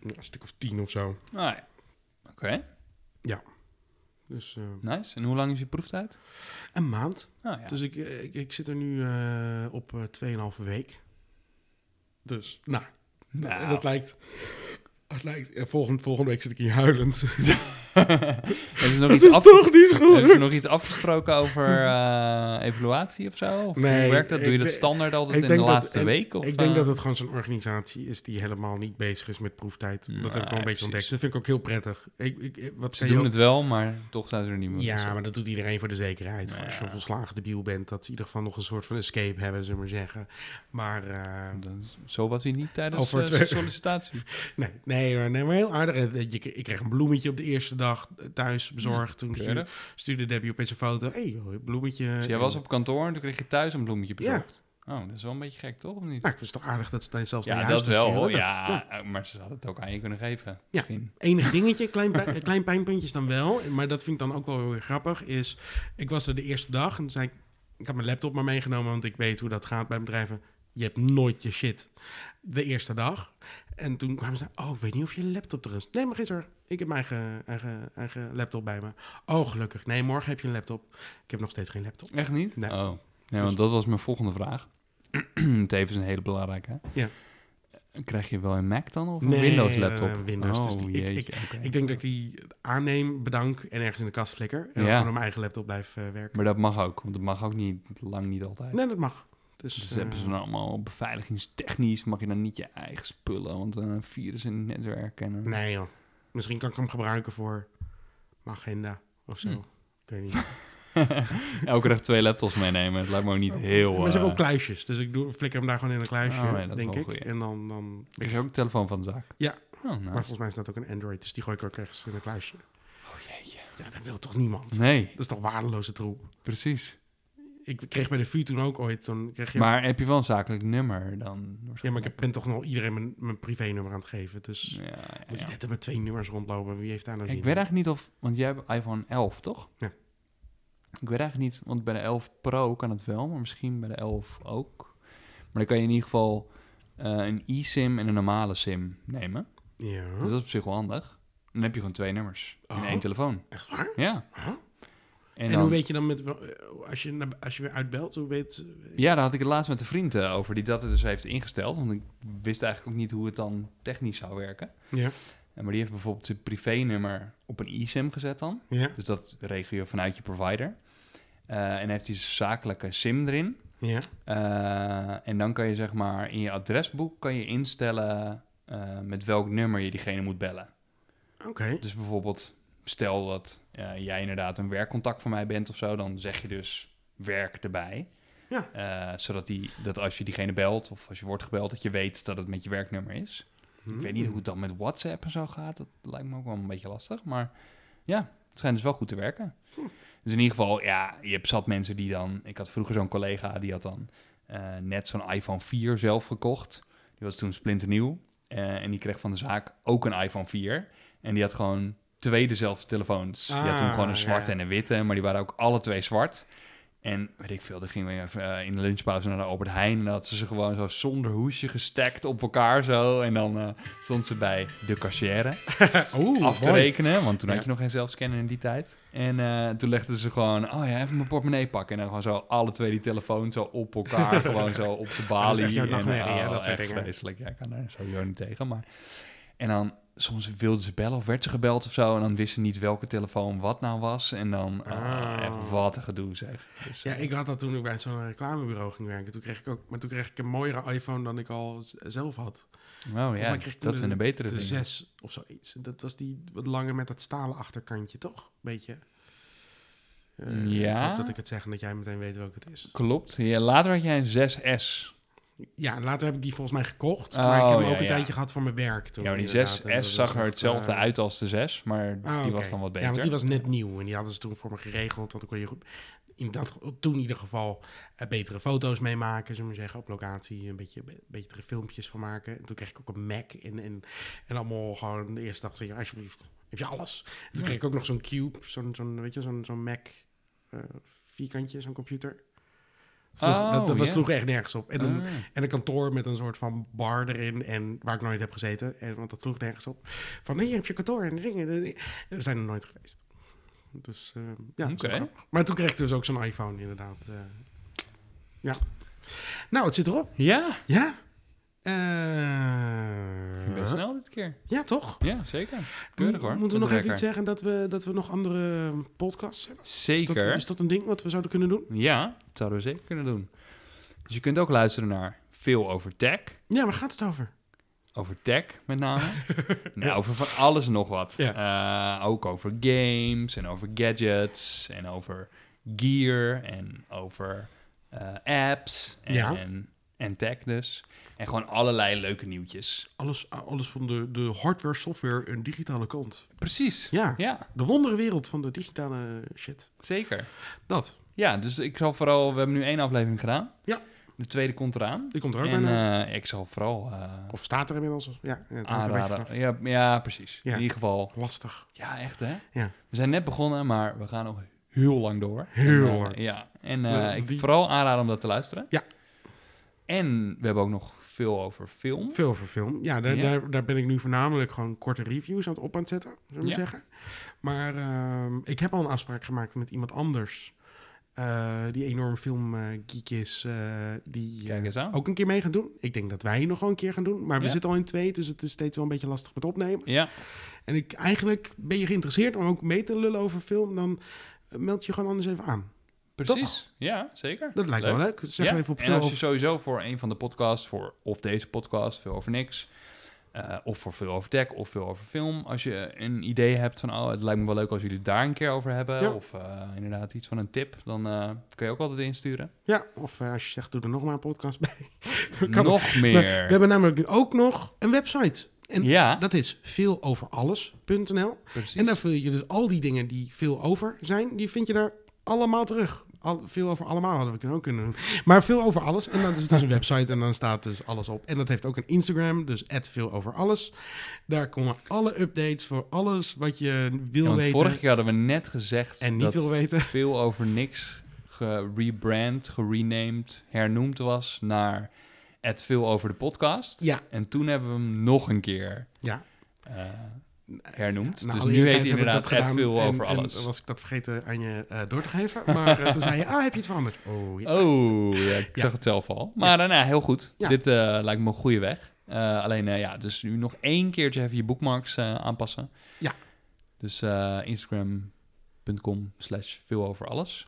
ja, een stuk of tien of zo. Ah ja. Oké, Dus eh, nice. En hoe lang is je proeftijd? een maand. Ah ja. Dus ik, eh, ik, ik zit er nu eh, op eh 2,5 week. Dus, nou, Nou. dat, dat lijkt... Het lijkt volgende, volgende week zit ik hier huilend. *laughs* *laughs* Hebben ze nog iets is af... toch niet Hebben ze gelukt. nog iets afgesproken over eh, evaluatie of zo? Of Nee, hoe werkt dat? Doe je dat standaard altijd in de dat- laatste week? Of, ik denk eh? dat het gewoon zo'n organisatie is die helemaal niet bezig is met proeftijd. dat heb ik wel een beetje ontdekt. Dat vind ik ook heel prettig. Ik, ik, ik- wat Ze doen ook- het wel, maar toch ze er niet meer. Ja, tussen. maar dat doet iedereen voor de zekerheid. Nou als je ja. volslagen debiel bent, dat ze in ieder geval nog een soort van escape hebben, zullen we maar zeggen. Maar eh, Dat is- Zo was hij niet tijdens eh, zijn sollicitatie. *laughs* nee, nee, maar- nee, maar heel aardig. Eh, je- Ik kreeg een bloemetje op de eerste dag eh, thuis bezorgd. Toen stuurde, stuurde Debbie opeens een foto. Hé, hey, bloemetje. Dus jij En- was op kantoor en toen kreeg je thuis een bloemetje Ja. bezorgd. Oh, dat is wel een beetje gek, toch? Of niet? Nou, ik vind het toch aardig dat ze dan zelfs naar ja, je huis dat wel. hoor. Ja, eh, maar ze hadden het ook aan je kunnen geven. Ja. Misschien. Enig dingetje, *laughs* klein, pijn- eh, klein pijnpuntje is dan wel. Maar dat vind ik dan ook wel heel erg grappig. Is, ik was er de eerste dag en zei ik... Ik had mijn laptop maar meegenomen, want ik weet hoe dat gaat bij bedrijven. Je hebt nooit je shit de eerste dag. En toen kwamen ze... Oh, ik weet niet of je laptop er is. Nee, maar zorg. Ik heb mijn eigen, eigen, eigen laptop bij me. Oh, gelukkig. Nee, morgen heb je een laptop. Ik heb nog steeds geen laptop. Echt niet? Nee. Oh. Nee, Dus- want dat was mijn volgende vraag. *clears throat* Tevens een hele belangrijke. Ja. Krijg je wel een Mac dan of een Nee, Windows laptop? eh, Windows. Oh, Dus die- ik-. Ik denk dat ik die aanneem, bedank en ergens in de kast flikker. En dan gewoon op mijn eigen laptop blijf eh, werken. Maar dat mag ook, want dat mag ook niet, lang niet altijd. Nee, dat mag. Dus, Dus eh, hebben ze dan allemaal beveiligingstechnisch, mag je dan niet je eigen spullen, want een virus in het netwerk en... eh, Nee joh. Misschien kan ik hem gebruiken voor mijn agenda of zo. Hm. Ik weet niet. *laughs* *laughs* Elke dag twee laptops meenemen, het lijkt me ook niet heel... maar ze hebben eh, ook kluisjes. Dus ik doe, flikker hem daar gewoon in een kluisje, Oh, nee, denk ik. goeie. En dan... dan je ook een telefoon van de zaak? Ja. Oh, nice. Maar volgens mij is dat ook een Android. Dus die gooi ik ook ergens in een kluisje. Oh jeetje. Ja, dat wil toch niemand? Nee, Dat is toch waardeloze troep? precies. Ik kreeg bij de VU toen ook ooit... Dan kreeg je, Maar heb je wel een zakelijk nummer dan? ja, maar ik ben toch nog iedereen mijn, mijn privé-nummer aan het geven. Dus Ja, ja, moet je ja. net met twee nummers rondlopen. Wie heeft daar nou Ik weet eigenlijk niet of... Want jij hebt iPhone 11, toch? Ja. Ik weet eigenlijk niet, want bij de 11 Pro kan het wel, maar misschien bij de 11 ook. Maar dan kan je in ieder geval eh, een eSIM en een normale SIM nemen. Ja, Dus dat is op zich wel handig. Dan heb je gewoon twee nummers in Oh. één telefoon. echt waar? Ja. Huh? En, En, dan, hoe weet je dan met... eh, Als je, als je weer uitbelt, hoe weet... Ja, daar had ik het laatst met een vriend eh, over die dat dus heeft ingesteld. Want ik wist eigenlijk ook niet hoe het dan technisch zou werken. Ja, En maar die heeft bijvoorbeeld zijn privé-nummer op een eSIM gezet dan. ja, Dus dat regel je vanuit je provider. Eh, en heeft hij zijn zakelijke SIM erin. ja. En dan kan je zeg maar in je adresboek kan je instellen met welk nummer je diegene moet bellen. Oké. Dus bijvoorbeeld, stel dat eh, jij inderdaad een werkcontact van mij bent of zo, dan zeg je dus werk erbij. Ja. Eh, zodat die, dat als je diegene belt of als je wordt gebeld, dat je weet dat het met je werknummer is. Ik weet niet hoe het dan met WhatsApp en zo gaat. Dat lijkt me ook wel een beetje lastig. Maar ja, het schijnt dus wel goed te werken. Dus in ieder geval, ja, je hebt zat mensen die dan... Ik had vroeger zo'n collega, die had dan eh, net zo'n iPhone 4 zelf gekocht. Die was toen splinternieuw. En die kreeg van de zaak ook een iPhone 4. En die had gewoon twee dezelfde telefoons. die had toen Ah, gewoon een ja, zwarte ja. en een witte, maar die waren ook alle twee zwart. En weet ik veel, dan gingen we even eh, in de lunchpauze naar de Albert Heijn. En dan had ze ze gewoon zo zonder hoesje gestakt op elkaar zo. En dan eh, stond ze bij de cashier *laughs* Oeh, af te mooi. rekenen. Want toen had Ja. je nog geen zelfscanner in die tijd. En eh, toen legden ze gewoon, oh ja, even mijn portemonnee pakken. En dan gewoon zo alle twee die telefoon zo op elkaar. *laughs* gewoon zo op de balie. echt jouw en, nachtmerrie, hè, oh, dat soort echt dingen. vreselijk. Ja, ik kan daar sowieso niet tegen. Maar... En dan soms wilden ze bellen of werd ze gebeld of zo. En dan wisten ze niet welke telefoon wat nou was. En dan, ah, Ah. echt wat een gedoe zeg. Dus, Ja, eh, ik had dat toen ik bij zo'n reclamebureau ging werken. Toen kreeg ik ook, maar toen kreeg ik een mooiere iPhone dan ik al zelf had. Oh ja, dat zijn de betere De dingen. 6 of zoiets. En Dat was die wat langer met dat stalen achterkantje, toch? Beetje. Eh, Ja. Ik hoop dat ik het zeg en dat jij meteen weet welke het is. Klopt. Ja, later had jij een 6S. Ja, later heb ik die volgens mij gekocht. Oh, maar ik heb hem ja, ook een ja. tijdje gehad voor mijn werk. Toen, Ja, die inderdaad. En dat 6S is zag er hetzelfde eh, uit als de 6, maar ah, die was dan wat Ja, beter. want die was net nieuw en die hadden ze toen voor me geregeld. Want dan kon je goed, in dat, toen in ieder geval eh, betere foto's mee maken, zullen we zeggen, op locatie. Een beetje, be- betere filmpjes van maken. En toen kreeg ik ook een Mac en, en, en allemaal gewoon de eerste dag zei je, alsjeblieft, heb je alles. En toen Ja. kreeg ik ook nog zo'n Cube, zo'n, zo'n, weet je, zo'n, zo'n Mac eh, vierkantje, zo'n computer. Dat, sloeg, Oh, dat, dat was ja. sloeg echt nergens op. En een, Ah. en een kantoor met een soort van bar erin. En waar ik nooit heb gezeten. En, want dat sloeg nergens op. Van hier heb je kantoor en dingen. En We zijn er nooit geweest. Dus eh, ja. Maar toen kreeg ik dus ook zo'n iPhone inderdaad. eh. ja. Nou, het zit erop. Ja, Ja. ging keer. ja, toch? Ja, zeker. Keurig hoor. Moeten we nog even iets zeggen dat we, dat we nog andere podcasts hebben? lekker. Is dat, Zeker. is dat een ding wat we zouden kunnen doen? Ja, dat zouden we zeker kunnen doen. Dus je kunt ook luisteren naar veel over tech. Ja, waar gaat het over? Over tech met name. *laughs* nou, over van alles en nog wat. Eh, ook over games en over gadgets en over gear en over eh, apps en, Ja. en, en tech dus. En gewoon allerlei leuke nieuwtjes. Alles, alles van de, de hardware, software en digitale kant. Precies. Ja, Ja, de wonderenwereld van de digitale shit. zeker. Dat, Ja, dus ik zal vooral... We hebben nu één aflevering gedaan. Ja. De tweede komt eraan. die komt er ook bijna. En eh, ik zal vooral eh, Of staat er inmiddels? Ja, ja. Ja, ja, precies. Ja. In ieder geval... Lastig. Ja, echt hè? Ja. We zijn net begonnen, maar we gaan nog heel lang door. Heel En, eh, lang. Ja, en ik die- vooral aanraden om dat te luisteren. Ja. En we hebben ook nog veel over film. Veel voor film. Ja, daar, Ja. Daar, daar ben ik nu voornamelijk gewoon korte reviews aan het op aan het zetten, zullen we Ja. zeggen. Maar ehm, ik heb al een afspraak gemaakt met iemand anders. eh, die enorm filmgeek is. eh, die eh, ook een keer mee gaat doen. Ik denk dat wij nog wel een keer gaan doen. Maar we Ja. zitten al in twee, dus het is steeds wel een beetje lastig met opnemen. Ja, En ik, eigenlijk ben je geïnteresseerd om ook mee te lullen over film, dan meld je gewoon anders even aan. Precies. Ja, zeker. Dat lijkt me wel leuk. Zeg ja. even op en als je sowieso voor een van de podcasts, voor of deze podcast, veel over niks, eh, of voor veel over tech, of veel over film, als je een idee hebt van, oh, het lijkt me wel leuk als jullie daar een keer over hebben, Ja. of eh, inderdaad iets van een tip, dan eh, kun je ook altijd insturen. Ja, of als je zegt, doe er nog maar een podcast bij. *laughs* Nog meer. we hebben namelijk nu ook nog een website. En Ja. dat is veeloveralles.nl. En daar vind je dus al die dingen die veel over zijn, die vind je daar allemaal terug. Al, veel over allemaal hadden we kunnen ook kunnen doen. Maar veel over alles. En dan is het dus een website en dan staat dus alles op. En dat heeft ook een Instagram, dus veel over alles. Daar komen alle updates voor alles wat je wil Ja, weten vorige keer hadden we net gezegd en niet dat wil weten. veel over niks gerebrand, gerenamed, hernoemd was naar het veel over de podcast. Ja, En toen hebben we hem nog een keer ja. eh, hernoemd. Dus nu heb ik inderdaad gedaan veel en- over en alles. was ik dat vergeten aan je eh, door te geven. Maar eh, toen zei je, ah, heb je het veranderd? Oh, ja. Oh, ja, ik Ja. zag het zelf al. Maar eh, nou, heel goed. Ja. Dit eh, lijkt me een goede weg. Alleen, ja, dus nu nog één keertje even je bookmarks aanpassen. Ja. Dus instagram.com slash veel over alles.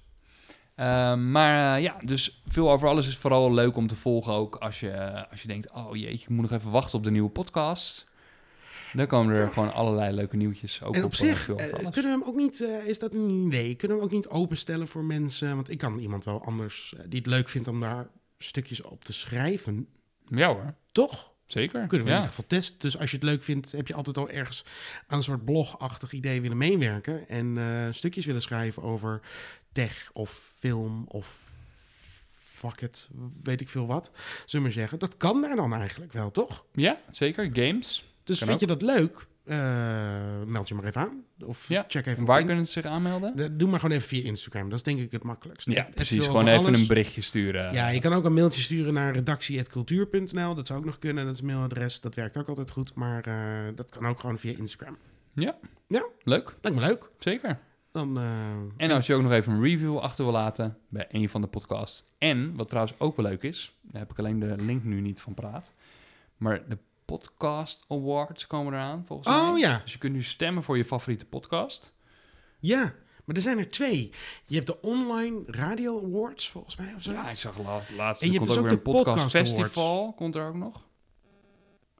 Maar ja, dus veel over alles is vooral leuk om te volgen ook als je, als je denkt, oh jeetje, ik moet nog even wachten op de nieuwe podcast. Dan komen er gewoon allerlei leuke nieuwtjes ook En op, op zich, Alles. kunnen we hem ook niet, eh, is dat een idee, kunnen we hem ook niet openstellen voor mensen? Want ik kan iemand wel anders, eh, die het leuk vindt om daar stukjes op te schrijven. Ja hoor, Toch? zeker. Kunnen we in ja. ieder geval testen. Dus als je het leuk vindt, heb je altijd al ergens aan een soort blogachtig idee willen meewerken. En stukjes willen schrijven over tech of film of fuck it, weet ik veel wat. Zullen we maar zeggen. Dat kan daar dan eigenlijk wel, toch? ja, zeker. Games. Dus Kan vind je dat leuk? eh, meld je maar even aan. Of Ja, check even waar kunnen ze zich aanmelden? Doe maar gewoon even via Instagram. Dat is denk ik het makkelijkst. Ja, precies. Gewoon even alles. een berichtje sturen. Ja, je kan ook een mailtje sturen naar redactie.cultuur.nl. Dat zou ook nog kunnen. Dat is mailadres. Dat werkt ook altijd goed. Maar eh, dat kan ook gewoon via Instagram. Leuk, Lijkt me leuk. zeker. Dan, eh, En als je ook nog even een review achter wil laten bij een van de podcasts. En, wat trouwens ook wel leuk is, daar heb ik alleen de link nu niet van praat. Maar de Podcast Awards komen eraan, volgens mij. Oh ja, Dus je kunt nu stemmen voor je favoriete podcast. ja. Maar er zijn er twee. Je hebt de Online Radio Awards, volgens mij, of zo. Ja, ik zag laatst, laatst En je komt hebt ook dus weer ook een de podcast, Podcast festival. Komt er ook nog?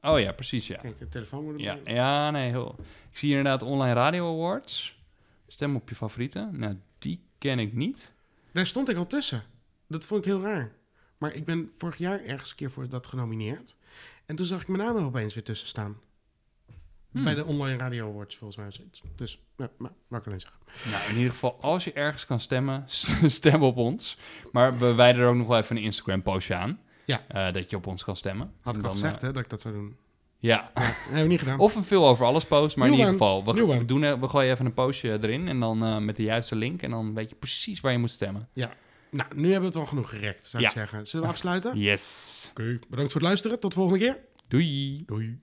Oh ja, precies, ja. Kijk, de telefoon moet Ja, ja nee, heel. Ik zie inderdaad Online Radio Awards. Stem op je favorieten. Nou, die ken ik niet. Daar stond ik al tussen. Dat vond ik heel raar. Maar ik ben vorig jaar ergens een keer voor dat genomineerd. En toen zag ik mijn naam er opeens weer tussen staan. Hmm. Bij de Online Radio Awards, volgens mij. zoiets. Dus, ja, maar, wou ik zeggen. Nou, in ieder geval, als je ergens kan stemmen, *laughs* stem op ons. Maar we wijden er ook nog wel even een Instagram-postje aan. Ja. Eh, dat je op ons kan stemmen. Had ik al gezegd, eh, hè, dat ik dat zou doen. ja. Ja, dat hebben we niet gedaan. Of een veel over alles post, maar in ieder geval, we, doen, we gooien even een postje erin en dan eh, met de juiste link. En dan weet je precies waar je moet stemmen. Nou, nu hebben we het wel genoeg gerekt, zou ik zeggen. Zullen we afsluiten? Yes. Oké, bedankt voor het luisteren. Tot de volgende keer. Doei. Doei.